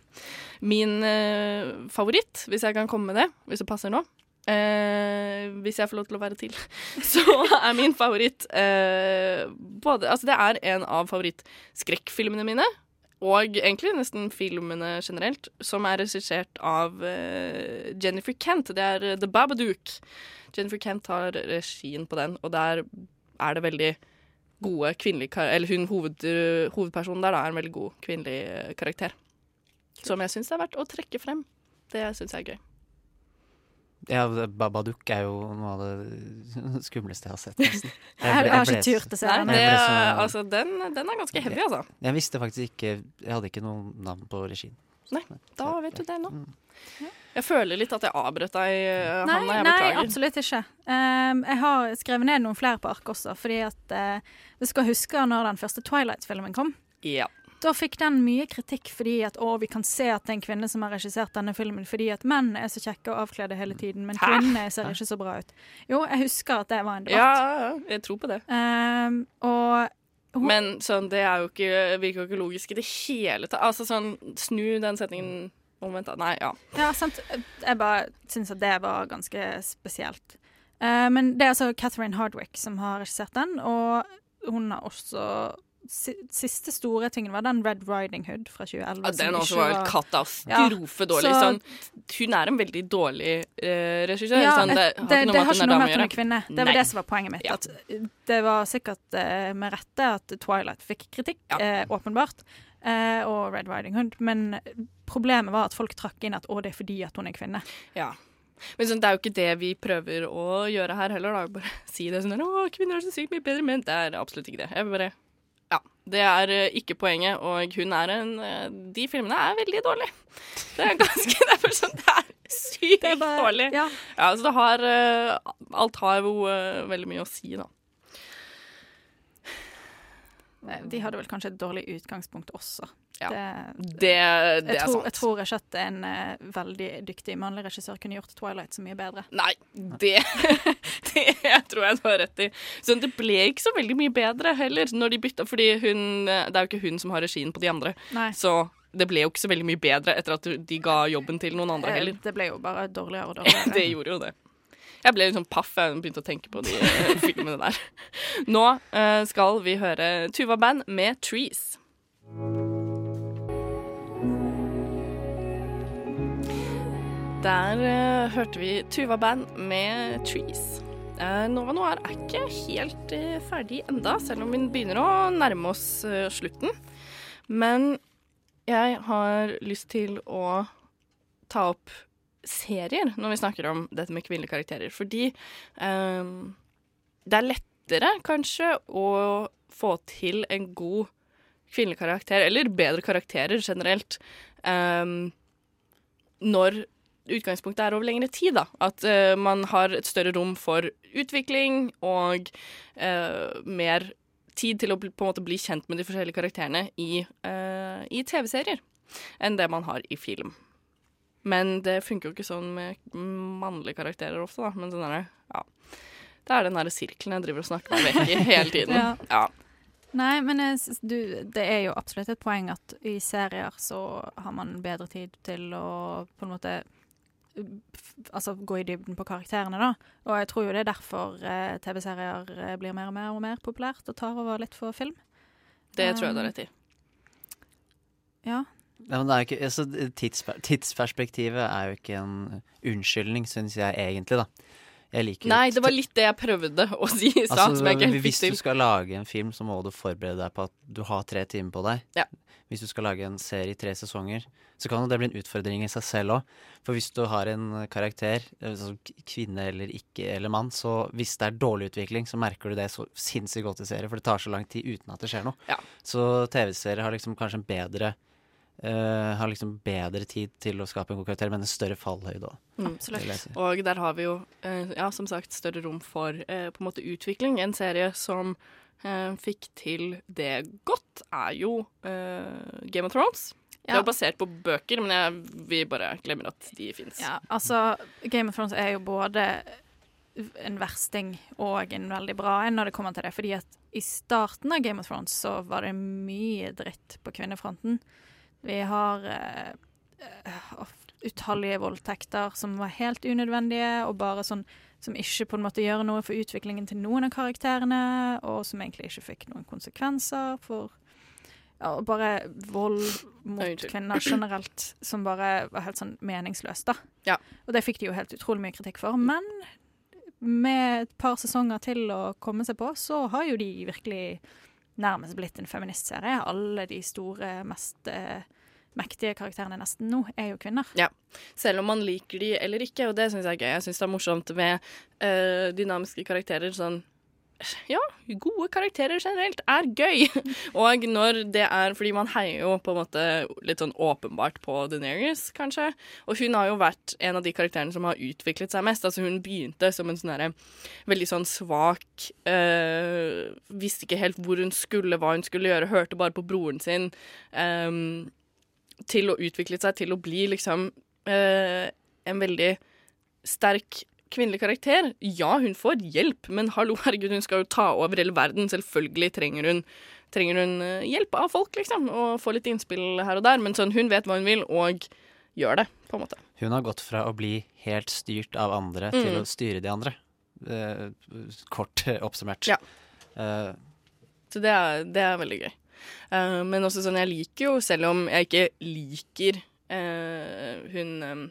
Min uh, favoritt, hvis jeg kan komme med det, hvis det passer nå Uh, Hvis jeg får lov til å være til, så er min favoritt uh, både Altså, det er en av favorittskrekkfilmene mine. Og egentlig nesten filmene generelt, som er regissert av Jennifer Kent. Det er The Babadook. Jennifer Kent har regien på den, og der er det veldig gode kvinnelige kar Eller hun hoved, hovedpersonen der da, er en veldig god kvinnelig eh, karakter. Som jeg syns er verdt å trekke frem. Det syns jeg er gøy. Ja, Babadook er jo noe av det skumleste jeg har sett. nesten. Jeg har- jeg har ikke turt å se den. det, Jeg ble så- altså, den, den er ganske heavy, altså. Jeg visste faktisk ikke Jeg hadde ikke noe navn på regien. Nei, da vet du det nå. Jeg føler litt at jeg avbrøt deg, eh, Nei, Hanna. Jeg nei, beklager. absolutt ikke. Um, jeg har skrevet ned noen flere på ark også, fordi at uh, du skal huske når den første Twilight-filmen kom. Ja. Da fikk den mye kritikk fordi at å, vi kan se at det er en kvinne som har regissert denne filmen fordi at menn er så kjekke og avkledde hele tiden, men kvinnene ser ikke så bra ut. Jo, jeg husker at det var en debatt. ja, jeg tror på det. Um, og Men sånn, det jo ikke, virker jo ikke logisk i det hele tatt. Altså sånn, snu den setningen omvendt. Nei, ja. Ja, sant. Jeg bare syns at det var ganske spesielt. Eh, men det er altså Catherine Hardwick som har regissert den, og hun har også Siste store tingen var den Red Riding Hood fra 2011. Ja, den også var katastrofe dårlig. så- Sånn, hun er en veldig dårlig uh, regissør. Ja, sånn, det, det, det, har det, har ikke noe med at hun er kvinne. Det var Nei. det som var poenget mitt. Ja. At det var sikkert uh, med rette at Twilight fikk kritikk, uh, åpenbart, eh, og Red Riding Hood, men problemet var at folk trakk inn at å, det er fordi at hun er kvinne. Ja. Men sånn, det er jo ikke det vi prøver å gjøre her heller. Da. Bare si det sånn Å, kvinner er så sykt mye bedre menn. Det er absolutt ikke det. Jeg vil bare Ja. Det er eh, ikke poenget, og hun er en eh, De filmene er veldig dårlige. Det er ganske Det er sånn Det er bare, dårlig. Ja. Ja, så det har eh, Alt har jo veldig mye å si, da. De hadde vel kanskje et dårlig utgangspunkt også. Ja. Det, Det, det jeg, er tror, sant. jeg tror ikke at en uh, veldig dyktig mannlig regissør kunne gjort Twilight så mye bedre. Nei, det, det tror jeg du har rett i. Så det ble ikke så veldig mye bedre heller når de bytta, fordi hun Det er jo ikke hun som har regien på de andre. Nei. Så det ble jo ikke så veldig mye bedre etter at de ga jobben til noen andre Eh, heller. Det ble jo bare dårligere og dårligere. det gjorde jo det. Jeg ble litt sånn paff da jeg begynte å tenke på de eh, filmene der. Nå uh, skal vi høre Tuva Band med 'Trees'. Der uh, hørte vi Tuva Band med 'Trees'. Uh, Nova Noir er ikke helt uh, ferdig enda, selv om vi begynner å nærme oss slutten. Men jeg har lyst til å ta opp serier når vi snakker om dette med kvinnelige karakterer. Fordi det er lettere kanskje å få til en god kvinnelig karakter, eller bedre karakterer generelt, når utgangspunktet er over lengre tid. da. At uh, man har et større rom for utvikling og uh, mer tid til å på en måte bli kjent med de forskjellige karakterene i, uh, i TV-serier enn det man har i film. Men det funker jo ikke sånn med mannlige karakterer ofte, da. Men sånn er det. Ja. Det er den derre sirkelen jeg driver og snakker meg vekk i hele tiden. Ja. ja. Nei, men jeg du, det er jo absolutt et poeng at i serier så har man bedre tid til å på en måte Altså gå i dybden på karakterene, da. Og jeg tror jo det er derfor eh, TV-serier eh, blir mer og mer og mer populært og tar over litt for film. Det tror jeg du har Um, rett i. Ja. Ja, men det er ikke, altså, tidsper tidsperspektivet er jo ikke en unnskyldning, syns jeg egentlig, da. Jeg liker Nei, det var litt det jeg prøvde å si i stad, som jeg ikke helt hvis du skal lage en film, så må du forberede deg på at du har tre timer på deg. Ja. Hvis du skal lage en serie i tre sesonger, så kan det bli en utfordring i seg selv òg. For hvis du har en karakter, altså kvinne eller ikke eller mann, så hvis det er dårlig utvikling, så merker du det så sinnssykt godt i serie, for det tar så lang tid uten at det skjer noe. Ja. Så TV-serier har liksom kanskje en bedre eh, har liksom bedre tid til å skape en god karakter, men en større fallhøyde òg. Mm. Og der har vi jo, uh, ja, som sagt, større rom for uh, på en måte utvikling. En serie som eh, fikk til det godt, er jo Game of Thrones. Det Ja. er basert på bøker, men jeg, vi bare glemmer at de fins. Ja, altså Game of Thrones er jo både en versting og en veldig bra en når det kommer til det. Fordi at i starten av Game of Thrones så var det mye dritt på kvinnefronten. Vi har uh, utallige voldtekter som var helt unødvendige, og bare sånn som ikke på en måte gjør noe for utviklingen til noen av karakterene, og som egentlig ikke fikk noen konsekvenser for ja, bare vold mot kvinner generelt, som bare var helt sånn meningsløst, da. Ja. Og det fikk de jo helt utrolig mye kritikk for. Men med et par sesonger til å komme seg på, så har jo de virkelig nærmest blitt en feministserie. Alle de store, mest eh, mektige karakterene nesten nå er jo kvinner. Ja. Selv om man liker de eller ikke, og det syns jeg er gøy. Jeg syns det er morsomt med eh, dynamiske karakterer. Sånn ja, gode karakterer generelt er gøy. Og når det er Fordi man heier jo på en måte litt sånn åpenbart på Daenerys, kanskje. Og hun har jo vært en av de karakterene som har utviklet seg mest. Altså Hun begynte som en sånn derre veldig sånn svak øh, Visste ikke helt hvor hun skulle, hva hun skulle gjøre, hørte bare på broren sin. Øh, til å utvikle seg til å bli liksom øh, en veldig sterk kvinnelig karakter. Ja, hun får hjelp, men hallo, herregud, hun skal jo ta over hele verden. Selvfølgelig trenger hun, trenger hun eh, hjelp av folk, liksom, og få litt innspill her og der. Men sånn, hun vet hva hun vil, og gjør det, på en måte. Hun har gått fra å bli helt styrt av andre til Mm. å styre de andre. Eh, kort oppsummert. Ja. Eh, Så det er, det er veldig gøy. Eh, men også sånn, jeg liker jo, selv om jeg ikke liker eh, hun eh,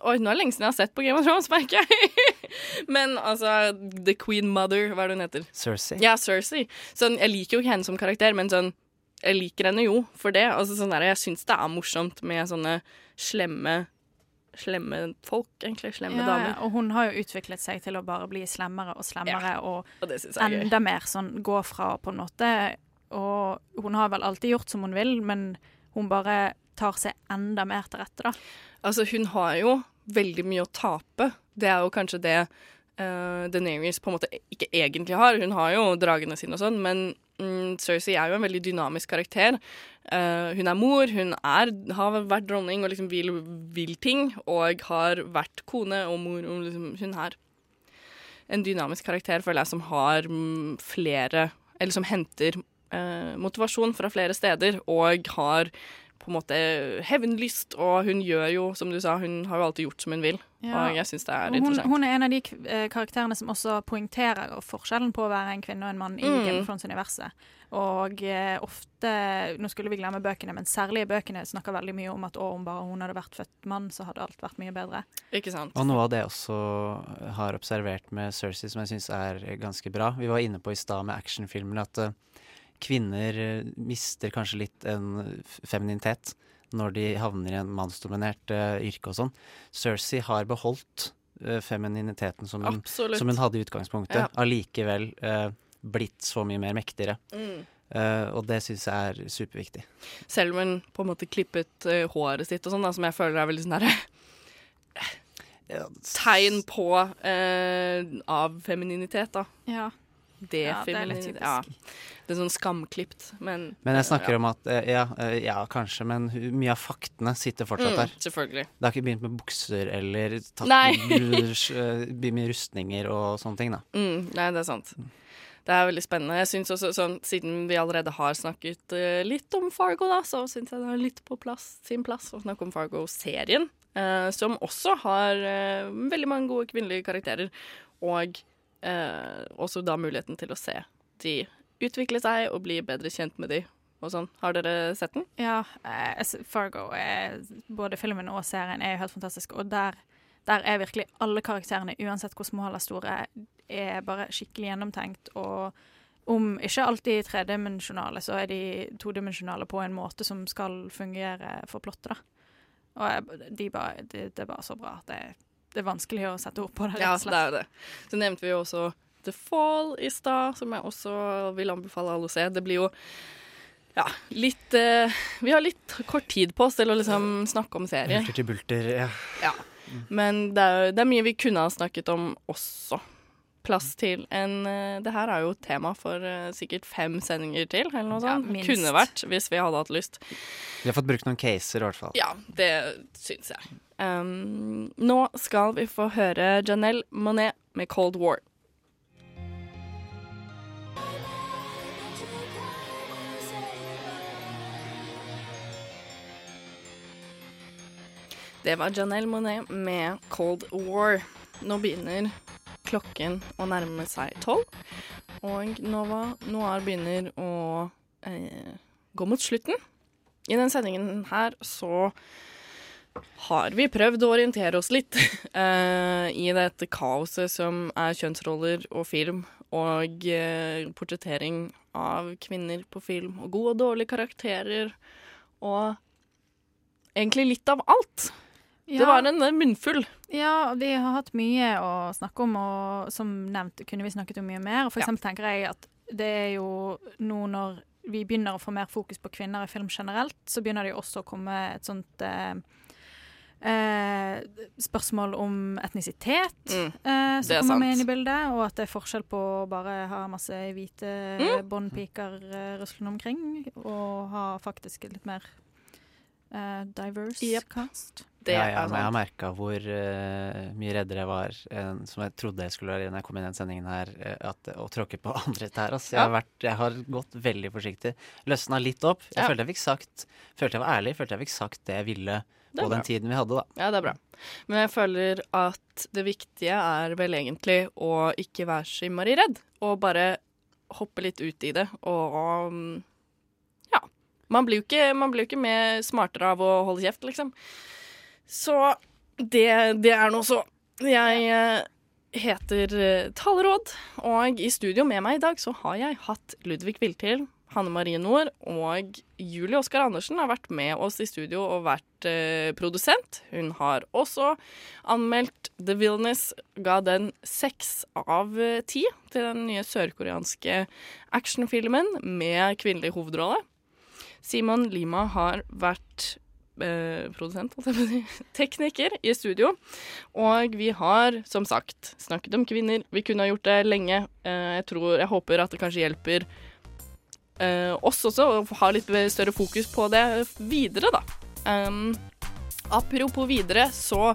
Oi, nå er det lenge siden jeg har sett på Game of Thrones, merker jeg. men altså, The Queen Mother, hva er det hun heter? Cersei. Ja, Cersei. Sånn, jeg liker jo ikke henne som karakter, men sånn, jeg liker henne jo for det. Altså, sånn der, jeg syns det er morsomt med sånne slemme Slemme folk, egentlig. Slemme Ja, damer. og hun har jo utviklet seg til å bare bli slemmere og slemmere, og, og det synes jeg gøy. enda mer sånn gå fra på en måte Og hun har vel alltid gjort som hun vil, men hun bare tar seg enda mer til rette, da. Altså, hun har jo veldig mye å tape. Det er jo kanskje det uh, Daenerys på en måte ikke egentlig har. Hun har jo dragene sine og sånn, men mm, Cersei er jo en veldig dynamisk karakter. Uh, hun er mor, hun er, har vært dronning og liksom vil, vil ting, og har vært kone og mor. Og liksom, hun er en dynamisk karakter, føler jeg, som har mm, flere Eller som henter uh, motivasjon fra flere steder, og har på en måte hevnlyst, og hun gjør jo, som du sa, hun har jo alltid gjort som hun vil. Ja. Og jeg syns det er Og hun, interessant. hun er en av de eh, karakterene som også poengterer forskjellen på å være en kvinne og en mann i Mm. Game of Thrones-universet. Og eh, ofte Nå skulle vi glemme bøkene, men særlig bøkene snakker veldig mye om at å, om bare hun hadde vært født mann, så hadde alt vært mye bedre. Ikke sant? Og noe av det jeg også har observert med Cersei som jeg syns er ganske bra Vi var inne på i stad med actionfilmene at eh, kvinner eh, mister kanskje litt en femininitet når de havner i en mannsdominert uh, yrke og sånn. Cersei har beholdt uh, femininiteten som hun, som hun hadde i utgangspunktet. Ja. Allikevel eh, blitt så mye mer mektigere. Mm. Uh, og det syns jeg er superviktig. Selv om hun på en måte klippet uh, håret sitt og sånn, som jeg føler er veldig sånn herre Tegn på uh, av femininitet, da. Ja. Det Ja, det er typisk. Ja. Det er sånn skamklipt, men Men jeg snakker ja. om at eh, ja, eh, ja, kanskje, men mye av faktene sitter fortsatt Mm, der. selvfølgelig. Det har ikke begynt med bukser eller tatt eh, med rustninger og sånne ting, da. Mm, nei, det er sant. Det er veldig spennende. Jeg synes også, sånn, Siden vi allerede har snakket uh, litt om Fargo, da, så syns jeg det er litt på plass, sin plass å snakke om Fargo-serien. Uh, som også har uh, veldig mange gode kvinnelige karakterer. Og eh, også da muligheten til å se de utvikle seg og bli bedre kjent med de. Og sånn. Har dere sett den? Ja, eh, Fargo, er, både filmen og serien, er jo helt fantastisk. Og der Der er virkelig alle karakterene, uansett hvor små eller store, er bare skikkelig gjennomtenkt. Og om ikke alltid tredimensjonale, så er de todimensjonale på en måte som skal fungere for plottet, da. Og de bare, det, det er bare så bra. Det, det er vanskelig å sette ord på det, Ja, rett og det er det. Så nevnte vi jo også The Fall i stad, som jeg også vil anbefale alle å se. Det blir jo ja, litt eh, Vi har litt kort tid på oss til å liksom snakke om serier. Bulter til bulter, ja. Ja. Men det er, det er mye vi kunne ha snakket om også. Plass til en eh, Det her er jo tema for eh, sikkert fem sendinger til, eller noe Ja, sånt. minst. kunne vært, hvis vi hadde hatt lyst. Vi har fått brukt noen caser, i hvert fall. Ja, det syns jeg. Um, nå skal vi få høre Janelle Monet med Cold War. Det var Janelle Monet med Cold War. Nå begynner klokken å nærme seg tolv, og Nova Noir begynner å eh, gå mot slutten. I denne sendingen her så har vi prøvd å orientere oss litt eh, i dette kaoset som er kjønnsroller og film, og eh, portrettering av kvinner på film, og gode og dårlige karakterer, og egentlig litt av alt. Det var en munnfull. Ja, vi har hatt mye å snakke om, og som nevnt kunne vi snakket om mye mer. For Ja. eksempel tenker jeg at det er jo nå når vi begynner å få mer fokus på kvinner i film generelt, så begynner det jo også å komme et sånt eh, eh, spørsmål om etnisitet Mm, eh, som er kommer med inn i bildet, og at det er forskjell på å bare ha masse hvite Mm. båndpiker eh, ruslende omkring, og ha faktisk litt mer eh, diverse Yep. cast. Det ja, er sant. jeg har merka hvor uh, mye reddere jeg var enn som jeg trodde jeg skulle være når jeg kom inn i den sendingen her, eh, at, å tråkke på andre tær. Altså. Jeg, har vært, jeg har gått veldig forsiktig. Løsna litt opp. Jeg Ja. følte jeg fikk sagt Følte jeg var ærlig, følte jeg fikk sagt det jeg ville på den bra. tiden vi hadde, da. Ja, det er bra. Men jeg føler at det viktige er vel egentlig å ikke være så innmari redd, og bare hoppe litt ut i det, og og ja. Man blir jo ikke, man blir jo ikke mer smartere av å holde kjeft, liksom. Så det, det er nå så. Jeg eh, heter eh, Taleråd, og i studio med meg i dag så har jeg hatt Ludvig Viltil, Hanne Marie Nord og Julie Oskar Andersen har vært med oss i studio og vært eh, produsent. Hun har også anmeldt The Vilnius, ga den seks av eh, ti til den nye sørkoreanske actionfilmen med kvinnelig hovedrolle. Simon Lima har vært eh, produsent, tekniker i studio. Og vi har, som sagt, snakket om kvinner. Vi kunne ha gjort det lenge. Eh, jeg tror, jeg håper at det kanskje hjelper eh, oss også å ha litt større fokus på det videre, da. Apropos videre, så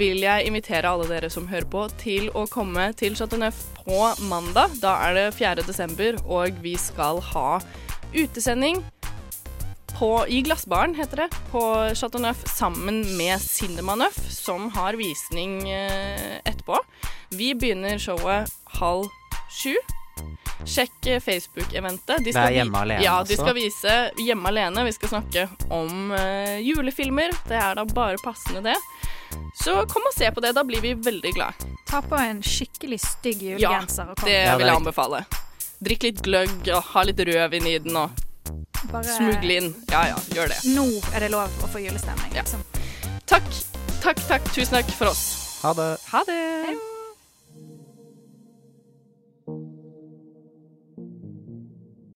vil jeg invitere alle dere som hører på, til å komme til Chateau på mandag. Da er det 4. desember, og vi skal ha utesending på, i Glassbaren, heter det, på Chateau Neuf sammen med Cinema Neuf, som har visning eh, etterpå. Vi begynner showet halv sju. Sjekk eh, Facebook-eventet. De Det er skal Hjemme alene Ja, de skal vise Hjemme alene. Vi skal snakke om uh, julefilmer. Det er da bare passende, det. Så kom og se på det. Da blir vi veldig glad. Ta på en skikkelig stygg julegenser og kom. det Ja, det vil jeg anbefale. Drikk litt gløgg og ha litt rødvin i den og Bare- smugle inn. Ja ja, gjør det. Nå er det lov å få julestemning, Ja. liksom. Takk, takk, takk. Tusen takk for oss. Ha det. Ha det.